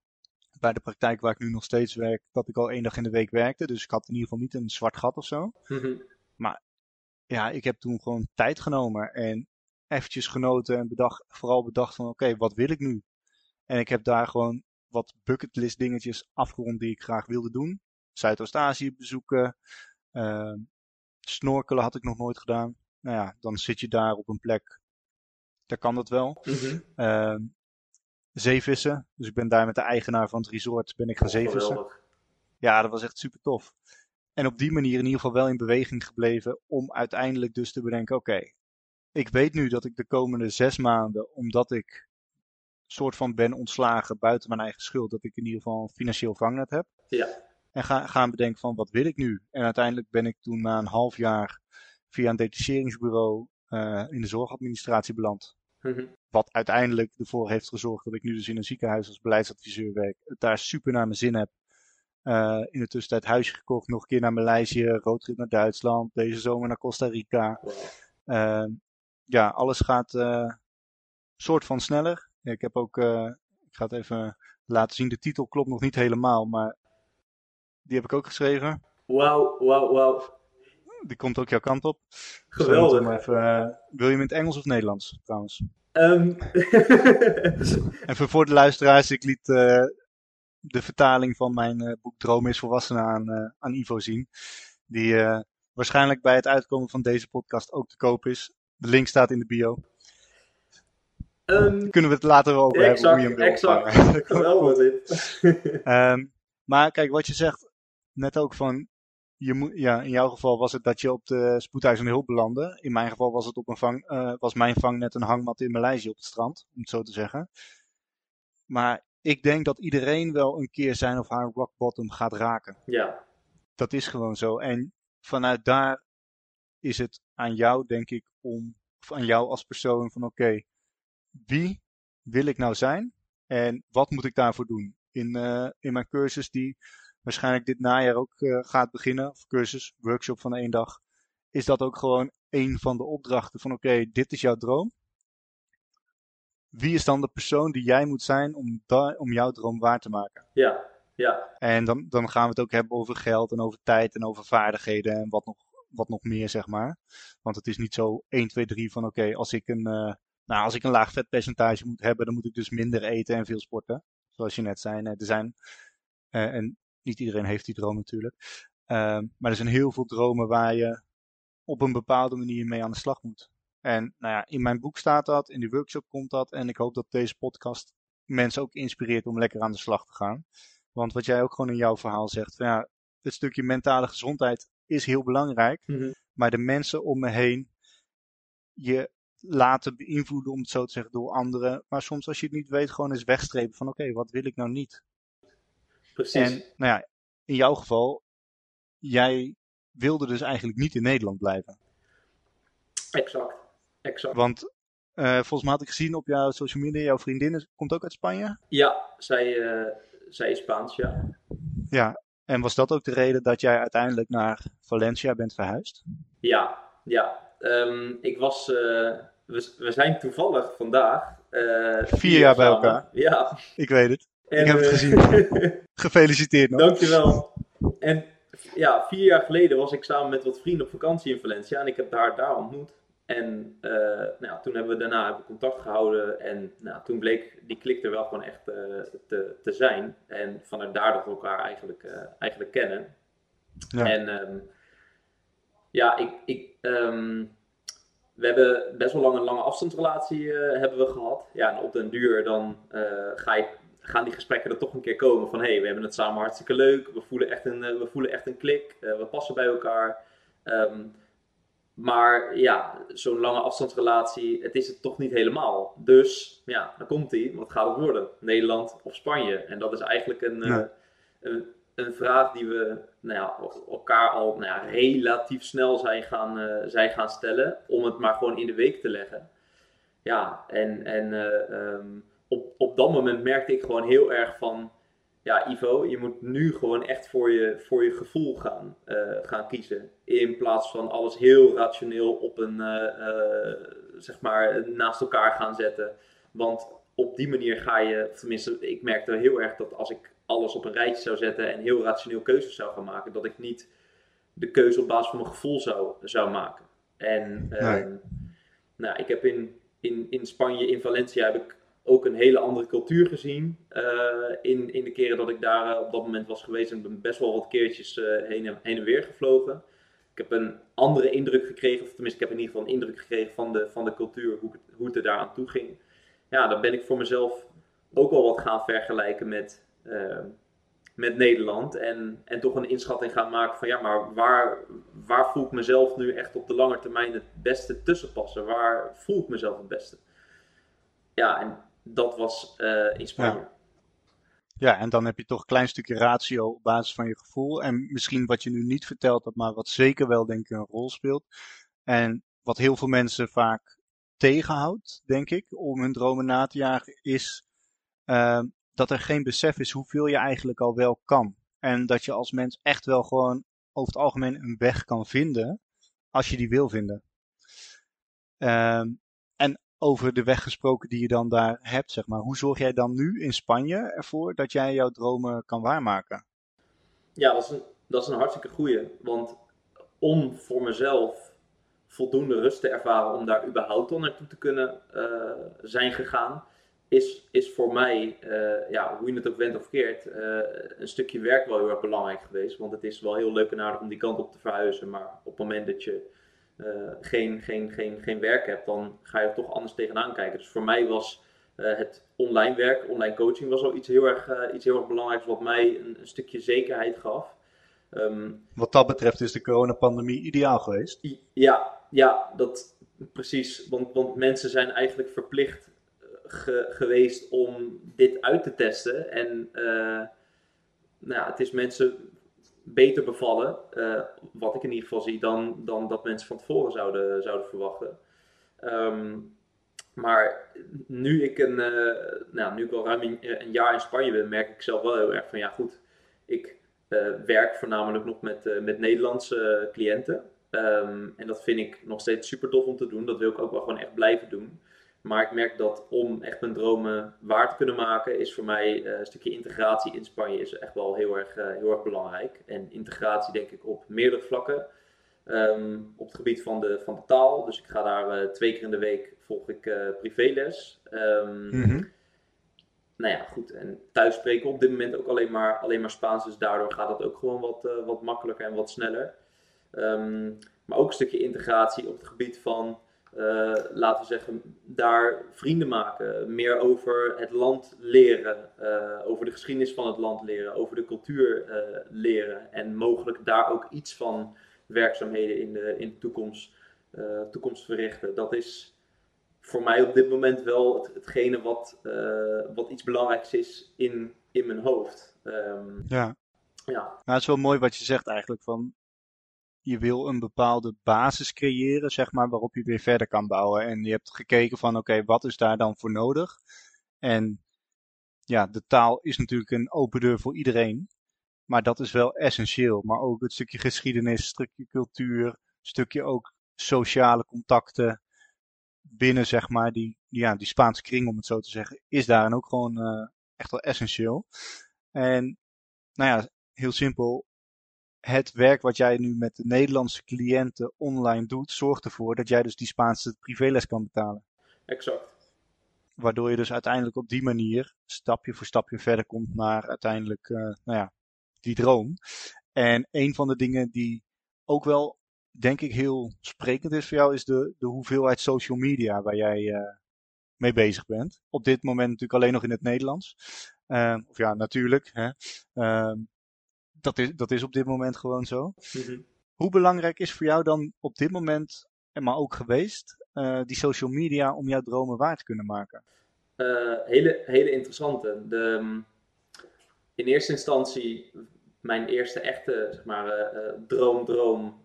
bij de praktijk waar ik nu nog steeds werk, dat ik al één dag in de week werkte. Dus ik had in ieder geval niet een zwart gat of zo. Uh-huh. Maar ja, ik heb toen gewoon tijd genomen. En eventjes genoten en bedacht, vooral bedacht van oké, wat wil ik nu? En ik heb daar gewoon wat bucketlist dingetjes afgerond die ik graag wilde doen. Zuidoost-Azië bezoeken. Uh, snorkelen had ik nog nooit gedaan. Nou ja, dan zit je daar op een plek. Daar kan dat wel. Mm zeevissen. Dus ik ben daar met de eigenaar van het resort ben ik gaan oh, zeevissen. Ja, dat was echt super tof. En op die manier in ieder geval wel in beweging gebleven om uiteindelijk dus te bedenken, oké, ik weet nu dat ik de komende zes maanden, omdat ik soort van ben ontslagen buiten mijn eigen schuld, dat ik in ieder geval een financieel vangnet heb. Ja. En ga, gaan bedenken van wat wil ik nu? En uiteindelijk ben ik toen na een half jaar via een detacheringsbureau uh, in de zorgadministratie beland. Mhm. Wat uiteindelijk ervoor heeft gezorgd dat ik nu dus in een ziekenhuis als beleidsadviseur werk. Het daar super naar mijn zin heb. Uh, in de tussentijd huisje gekocht, nog een keer naar Maleisië, roadtrip naar Duitsland, deze zomer naar Costa Rica. Uh, ja, alles gaat uh, soort van sneller. ik heb ook, ik ga het even laten zien, de titel klopt nog niet helemaal, maar die heb ik ook geschreven. Wauw, wauw, wauw. Die komt ook jouw kant op. Geweldig. even, wil je hem in het Engels of Nederlands trouwens? Um. even voor de luisteraars, ik liet de vertaling van mijn uh, boek Droom is Volwassenen aan, uh, aan Ivo zien. Die waarschijnlijk bij het uitkomen van deze podcast ook te koop is. De link staat in de bio. Um, kunnen we het later over exact, hebben hoe je hem Exact, geweldig dit. um, maar kijk, wat je zegt net ook van... Je moet, ja, in jouw geval was het dat je op de spoedeisende hulp belandde. In mijn geval was, het op een vang, was mijn vang net een hangmat in Maleisië op het strand, om het zo te zeggen. Maar ik denk dat iedereen wel een keer zijn of haar rock bottom gaat raken. Ja. Dat is gewoon zo. En vanuit daar is het aan jou, denk ik, om, of aan jou als persoon van oké, wie wil ik nou zijn en wat moet ik daarvoor doen? In, uh, in mijn cursus die waarschijnlijk dit najaar ook uh, gaat beginnen, of cursus, workshop van één dag, is dat ook gewoon een van de opdrachten van oké, dit is jouw droom wie is dan de persoon die jij moet zijn om, om jouw droom waar te maken? Ja, ja. En dan, dan gaan we het ook hebben over geld en over tijd en over vaardigheden en wat nog, wat nog meer, zeg maar. Want het is niet zo 1, 2, 3 van oké, als ik een... Uh, nou, als ik een laag vetpercentage moet hebben, dan moet ik dus minder eten en veel sporten. Zoals je net zei. Er zijn, uh, en niet iedereen heeft die droom natuurlijk. Uh, maar er zijn heel veel dromen waar je op een bepaalde manier mee aan de slag moet. En nou ja, in mijn boek staat dat, in de workshop komt dat. En ik hoop dat deze podcast mensen ook inspireert om lekker aan de slag te gaan. Want wat jij ook gewoon in jouw verhaal zegt, van, ja, het stukje mentale gezondheid is heel belangrijk. Mhm. Maar de mensen om me heen, je laten beïnvloeden, om het zo te zeggen, door anderen. Maar soms als je het niet weet, gewoon eens wegstrepen van oké, wat wil ik nou niet? Precies. En nou ja, in jouw geval, jij wilde dus eigenlijk niet in Nederland blijven. Exact. Exact. Want uh, volgens mij had ik gezien op jouw social media, jouw vriendin komt ook uit Spanje? Ja, zij, uh, zij is Spaans, ja. Ja, en was dat ook de reden dat jij uiteindelijk naar Valencia bent verhuisd? Ja, ja. Um, ik was, uh, we, we, zijn toevallig vandaag... Vier jaar bij elkaar? Ja. Ik weet het. En, ik heb het gezien. Gefeliciteerd nog. Dankjewel. En ja, vier jaar geleden was ik samen met wat vrienden op vakantie in Valencia en ik heb haar daar ontmoet. En uh, nou, toen hebben we daarna hebben contact gehouden. En nou, toen bleek die klik er wel gewoon echt uh, te, te zijn. En vanuit daar dat we elkaar eigenlijk, uh, eigenlijk kennen. Ja. En um, ja, ik, ik, um, we hebben best wel lang een lange afstandsrelatie hebben we gehad. Ja, en op den duur dan ga je, gaan die gesprekken er toch een keer komen van... hé, hey, we hebben het samen hartstikke leuk. We voelen echt een, we voelen echt een klik. we passen bij elkaar. Um, maar ja, zo'n lange afstandsrelatie, het is het toch niet helemaal. Dus ja, dan komt hij. Wat gaat het worden? Nederland of Spanje? En dat is eigenlijk een, eh, een, een, vraag die we nou ja, elkaar al nou ja, relatief snel zijn gaan, uh, zijn gaan stellen. Om het maar gewoon in de week te leggen. Ja, en, en uh, um, op, op dat moment merkte ik gewoon heel erg van ja, Ivo, je moet nu gewoon echt voor je, voor je gevoel gaan, uh, gaan kiezen. In plaats van alles heel rationeel op een, uh, uh, zeg maar, naast elkaar gaan zetten. Want op die manier ga je, tenminste, ik merkte heel erg dat als ik alles op een rijtje zou zetten en heel rationeel keuzes zou gaan maken, dat ik niet de keuze op basis van mijn gevoel zou, zou maken. En nee. nou, ik heb in, in, in Spanje, in Valencia, heb ik ook een hele andere cultuur gezien in, in de keren dat ik daar op dat moment was geweest. En ben best wel wat keertjes heen, en, heen en weer gevlogen. Ik heb een andere indruk gekregen, of tenminste, ik heb in ieder geval een indruk gekregen van de, van de cultuur, hoe, het, hoe het er daaraan toe ging. Ja, dan ben ik voor mezelf ook wel wat gaan vergelijken met, met Nederland. En, en toch een inschatting gaan maken van ja, maar waar, waar voel ik mezelf nu echt op de lange termijn het beste tussen passen? Waar voel ik mezelf het beste? Ja, en dat was uh, in. Ja. en dan heb je toch een klein stukje ratio op basis van je gevoel. En misschien wat je nu niet vertelt, dat maar wat zeker wel denk ik een rol speelt. En wat heel veel mensen vaak tegenhoudt, denk ik, om hun dromen na te jagen, is uh, dat er geen besef is hoeveel je eigenlijk al wel kan. En dat je als mens echt wel gewoon over het algemeen een weg kan vinden als je die wil vinden. Um, over de weg gesproken die je dan daar hebt, zeg maar. Hoe zorg jij dan nu in Spanje ervoor dat jij jouw dromen kan waarmaken? Ja, dat is een, dat is een hartstikke goeie. Want om voor mezelf voldoende rust te ervaren om daar überhaupt al naartoe te kunnen uh, zijn gegaan, is, is voor mij, uh, ja, hoe je het ook went of keert, uh, een stukje werk wel heel erg belangrijk geweest. Want het is wel heel leuk en aardig om die kant op te verhuizen. Maar op het moment dat je geen, geen, geen, geen werk hebt, dan ga je er toch anders tegenaan kijken. Dus voor mij was het online werk, online coaching, was wel iets heel erg, iets heel erg belangrijks wat mij een, een stukje zekerheid gaf. Um, wat dat betreft is de coronapandemie ideaal geweest. Ja, ja dat, precies. Want, want mensen zijn eigenlijk verplicht geweest om dit uit te testen. En uh, nou ja, het is mensen beter bevallen, uh, wat ik in ieder geval zie, dan, dan dat mensen van tevoren zouden, zouden verwachten. Um, maar nu ik, een, uh, nou, nu ik al ruim een, jaar in Spanje ben, merk ik zelf wel heel erg van ja goed, ik werk voornamelijk nog met, met Nederlandse cliënten. Um, en dat vind ik nog steeds super tof om te doen. Dat wil ik ook wel gewoon echt blijven doen. Maar ik merk dat om echt mijn dromen waar te kunnen maken, is voor mij uh, een stukje integratie in Spanje is echt wel heel erg, uh, heel erg belangrijk. En integratie denk ik op meerdere vlakken. Um, op het gebied van de, van de taal. Dus ik ga daar uh, twee keer in de week volg ik privéles. Um, mm -hmm. Nou ja, goed. En thuis spreken op dit moment ook alleen maar, alleen maar Spaans. Dus daardoor gaat het ook gewoon wat, wat makkelijker en wat sneller. Um, maar ook een stukje integratie op het gebied van uh, laten we zeggen, daar vrienden maken. Meer over het land leren, uh, over de geschiedenis van het land leren, over de cultuur uh, leren. En mogelijk daar ook iets van werkzaamheden in de, in de toekomst, toekomst verrichten. Dat is voor mij op dit moment wel het, hetgene wat, wat iets belangrijks is in, in mijn hoofd. Um, ja. Ja. Nou, het is wel mooi wat je zegt eigenlijk. Van je wil een bepaalde basis creëren, zeg maar, waarop je weer verder kan bouwen. En je hebt gekeken van, oké, wat is daar dan voor nodig? En ja, de taal is natuurlijk een open deur voor iedereen. Maar dat is wel essentieel. Maar ook het stukje geschiedenis, stukje cultuur, stukje ook sociale contacten binnen, zeg maar, die, ja, die Spaanse kring, om het zo te zeggen, is daarin ook gewoon uh, echt wel essentieel. En, nou ja, heel simpel, het werk wat jij nu met de Nederlandse cliënten online doet, zorgt ervoor dat jij dus die Spaanse privéles kan betalen. Exact. Waardoor je dus uiteindelijk op die manier stapje voor stapje verder komt naar uiteindelijk, uh, nou ja, die droom. En een van de dingen die ook wel, denk ik, heel sprekend is voor jou, is de, de hoeveelheid social media waar jij uh, mee bezig bent. Op dit moment natuurlijk alleen nog in het Nederlands. Uh, of ja, natuurlijk. Hè. Ehm, dat is, dat is op dit moment gewoon zo. Mm-hmm. Hoe belangrijk is voor jou dan op dit moment, en maar ook geweest, uh, die social media om jouw dromen waar te kunnen maken? Uh, hele, hele interessante. De, um, in eerste instantie mijn eerste echte zeg maar, uh, droom, droom,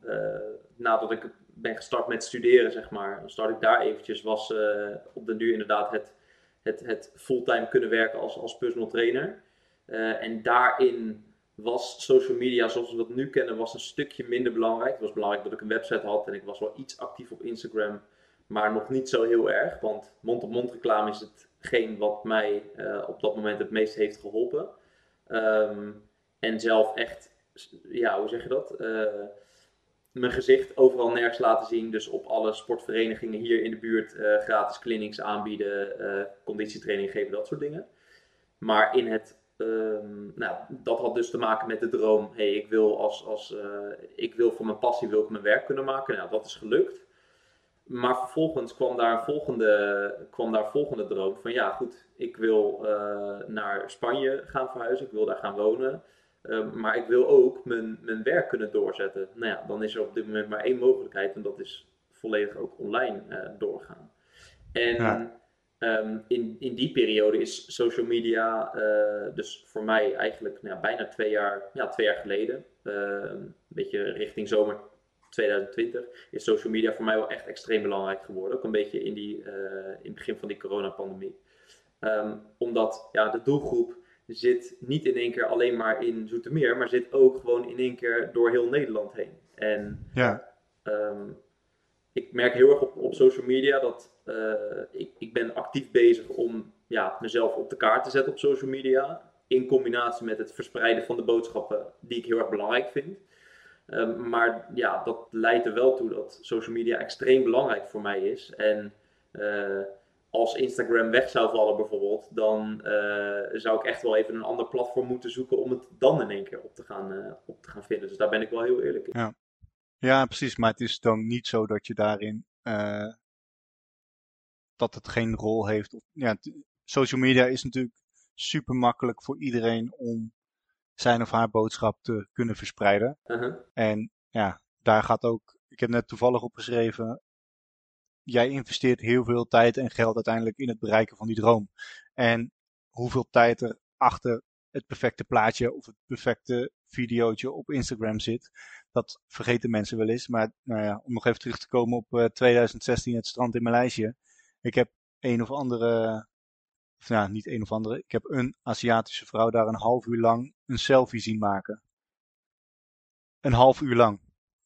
nadat ik ben gestart met studeren, zeg maar, dan start ik daar eventjes, was op de nu inderdaad het, het, het fulltime kunnen werken als, als personal trainer. en daarin was social media zoals we dat nu kennen, was een stukje minder belangrijk. Het was belangrijk dat ik een website had en ik was wel iets actief op Instagram, maar nog niet zo heel erg. Want mond-op-mond reclame is hetgeen wat mij uh, op dat moment het meest heeft geholpen. Um, en zelf echt, ja, hoe zeg je dat? Uh, mijn gezicht overal nergens laten zien. Dus op alle sportverenigingen hier in de buurt uh, gratis clinics aanbieden, conditietraining geven, dat soort dingen. Maar in het, um, nou, dat had dus te maken met de droom. Hey, ik wil als, als uh, ik wil voor mijn passie wil ik mijn werk kunnen maken. Nou, dat is gelukt. Maar vervolgens kwam daar een volgende, kwam daar volgende droom van ja goed, ik wil naar Spanje gaan verhuizen, ik wil daar gaan wonen. Ehm, maar ik wil ook mijn, mijn werk kunnen doorzetten. Nou ja, dan is er op dit moment maar één mogelijkheid en dat is volledig ook online uh, doorgaan. En ehm, in, in die periode is social media, uh, dus voor mij eigenlijk nou, bijna twee jaar, ja, twee jaar geleden, uh, een beetje richting zomer 2020, is social media voor mij wel echt extreem belangrijk geworden. Ook een beetje in, die, in het begin van die coronapandemie. Um, omdat ja, de doelgroep zit niet in één keer alleen maar in Zoetermeer, maar zit ook gewoon in één keer door heel Nederland heen. En ja. Um, ik merk heel erg op, op social media dat uh, ik, ik ben actief bezig om ja, mezelf op de kaart te zetten op social media. In combinatie met het verspreiden van de boodschappen die ik heel erg belangrijk vind. Um, maar ja, dat leidt er wel toe dat social media extreem belangrijk voor mij is. En uh, als Instagram weg zou vallen bijvoorbeeld, dan uh, zou ik echt wel even een ander platform moeten zoeken om het dan in één keer op te gaan, op te gaan vinden. Dus daar ben ik wel heel eerlijk in. Ja. Ja, precies. Maar het is dan niet zo dat je daarin uh, dat het geen rol heeft. Ja, social media is natuurlijk super makkelijk voor iedereen om zijn of haar boodschap te kunnen verspreiden. -huh. En ja, daar gaat ook. Ik heb net toevallig opgeschreven jij investeert heel veel tijd en geld uiteindelijk in het bereiken van die droom. En hoeveel tijd er achter het perfecte plaatje of het perfecte videootje op Instagram zit, dat vergeten mensen wel eens. Maar nou ja, om nog even terug te komen op uh, 2016, het strand in Maleisië. Ik heb een of andere, of nou niet een of andere, ik heb een Aziatische vrouw daar een half uur lang een selfie zien maken. Een half uur lang.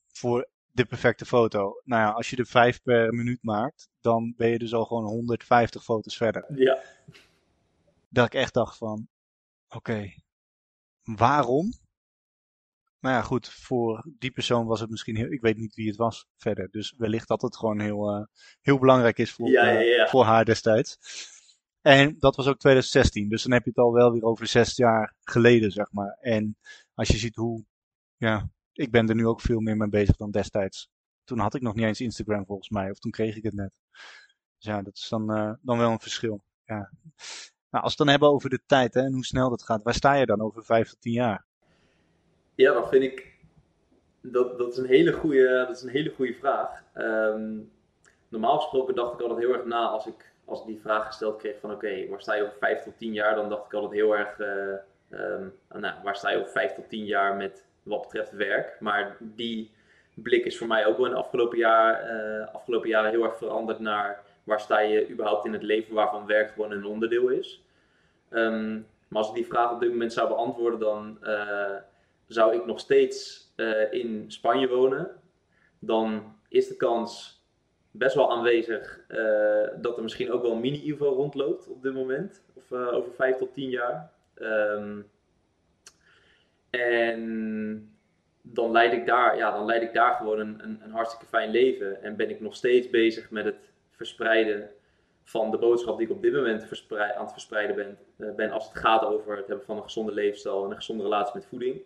Voor de perfecte foto. Nou ja, als je er vijf per minuut maakt, dan ben je dus al gewoon 150 foto's verder. Ja. Dat ik echt dacht van, oké, okay, waarom? Nou ja, goed, voor die persoon was het misschien heel, ik weet niet wie het was verder. Dus wellicht dat het gewoon heel, uh, heel belangrijk is voor, ja, ja, ja. Uh, voor haar destijds. En dat was ook 2016, dus dan heb je het al wel weer over zes jaar geleden, zeg maar. En als je ziet hoe, ja, ik ben er nu ook veel meer mee bezig dan destijds. Toen had ik nog niet eens Instagram volgens mij, of toen kreeg ik het net. Dus ja, dat is dan, uh, dan wel een verschil. Ja. Nou, als we het dan hebben over de tijd hè, en hoe snel dat gaat, waar sta je dan over vijf tot tien jaar? Ja, dan vind ik dat, dat, is, een hele goede, dat is een hele goede vraag. Um, normaal gesproken dacht ik altijd heel erg na als ik, als ik die vraag gesteld kreeg van oké, waar sta je over vijf tot tien jaar? Dan dacht ik altijd heel erg, uh, um, nou, waar sta je over vijf tot tien jaar met wat betreft werk. Maar die blik is voor mij ook wel in de afgelopen, jaar, uh, afgelopen jaren heel erg veranderd naar waar sta je überhaupt in het leven waarvan werk gewoon een onderdeel is. Um, maar als ik die vraag op dit moment zou beantwoorden, dan uh, zou ik nog steeds uh, in Spanje wonen. Dan is de kans best wel aanwezig dat er misschien ook wel een mini-Ivo rondloopt op dit moment. Of over vijf tot tien jaar. Um, en dan leid ik daar, ja, dan leid ik daar gewoon een, een, hartstikke fijn leven. En ben ik nog steeds bezig met het verspreiden van de boodschap die ik op dit moment aan het verspreiden ben, ben. Als het gaat over het hebben van een gezonde leefstijl en een gezonde relatie met voeding.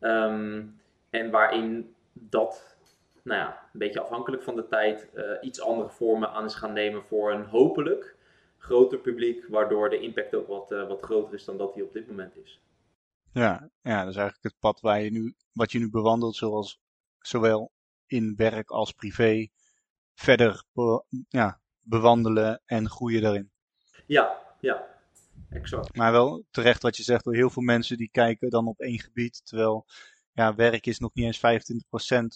Um, en waarin dat, nou ja, een beetje afhankelijk van de tijd, uh, iets andere vormen aan is gaan nemen voor een hopelijk groter publiek. Waardoor de impact ook wat, uh, wat groter is dan dat die op dit moment is. Ja, ja, dat is eigenlijk het pad waar je nu, wat je nu bewandelt, zoals zowel in werk als privé, verder be, ja, bewandelen en groeien daarin. Ja, ja, exact. Maar wel terecht wat je zegt, door heel veel mensen die kijken dan op één gebied, terwijl ja, werk is nog niet eens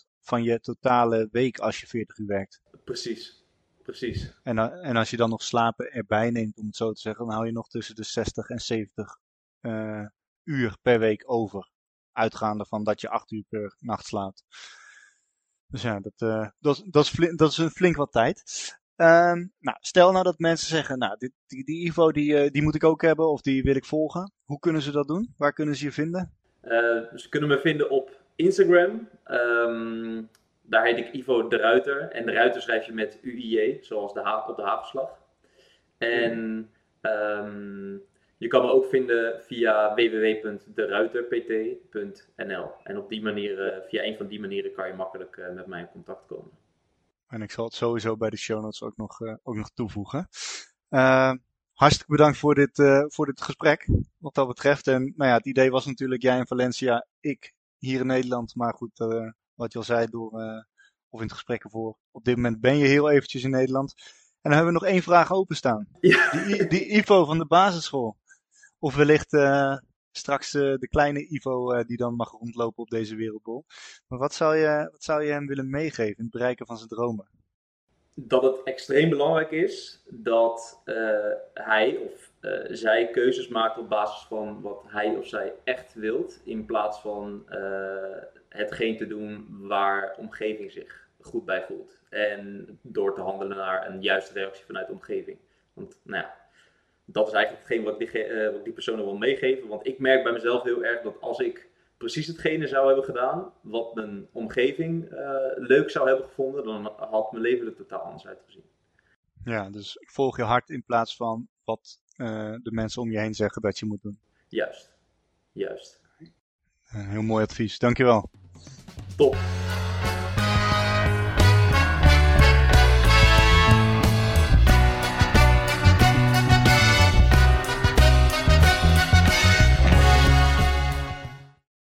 25% van je totale week als je 40 uur werkt. Precies, precies. En, en als je dan nog slapen erbij neemt, om het zo te zeggen, dan hou je nog tussen de 60 en 70 uh, uur per week over. Uitgaande van dat je acht uur per nacht slaapt. Dus ja, dat, uh, dat, dat, is, dat is een flink wat tijd. Um, nou, stel nou dat mensen zeggen, nou, dit, die, die Ivo die, uh, die moet ik ook hebben of die wil ik volgen. Hoe kunnen ze dat doen? Waar kunnen ze je vinden? Uh, ze kunnen me vinden op Instagram. Um, daar heet ik Ivo de Ruiter. En de Ruiter schrijf je met UIJ, zoals de ha op de havenslag. En ehm, je kan me ook vinden via www.deruiterpt.nl. En op die manier, uh, via een van die manieren kan je makkelijk met mij in contact komen. En ik zal het sowieso bij de show notes ook nog, uh, ook nog toevoegen. Ehm, hartstikke bedankt voor dit, voor dit gesprek, wat dat betreft. En nou ja, het idee was natuurlijk jij in Valencia, ik hier in Nederland. Maar goed, wat je al zei, door, of in het gesprek ervoor. Op dit moment ben je heel eventjes in Nederland. En dan hebben we nog één vraag openstaan. Ja. Die, die Ivo van de basisschool. Of wellicht uh, straks uh, de kleine Ivo uh, die dan mag rondlopen op deze wereldbol. Maar wat zou, je, wat zou je hem willen meegeven in het bereiken van zijn dromen? Dat het extreem belangrijk is dat hij of zij keuzes maakt op basis van wat hij of zij echt wilt. In plaats van hetgeen te doen waar omgeving zich goed bij voelt. En door te handelen naar een juiste reactie vanuit de omgeving. Want nou ja, dat is eigenlijk hetgeen wat ik die, uh, wat die personen wil meegeven. Want ik merk bij mezelf heel erg dat als ik precies hetgene zou hebben gedaan wat mijn omgeving uh, leuk zou hebben gevonden, dan had mijn leven er totaal anders uitgezien. Ja, dus volg je hart in plaats van wat uh, de mensen om je heen zeggen dat je moet doen. Juist, juist. heel mooi advies, dankjewel. Top.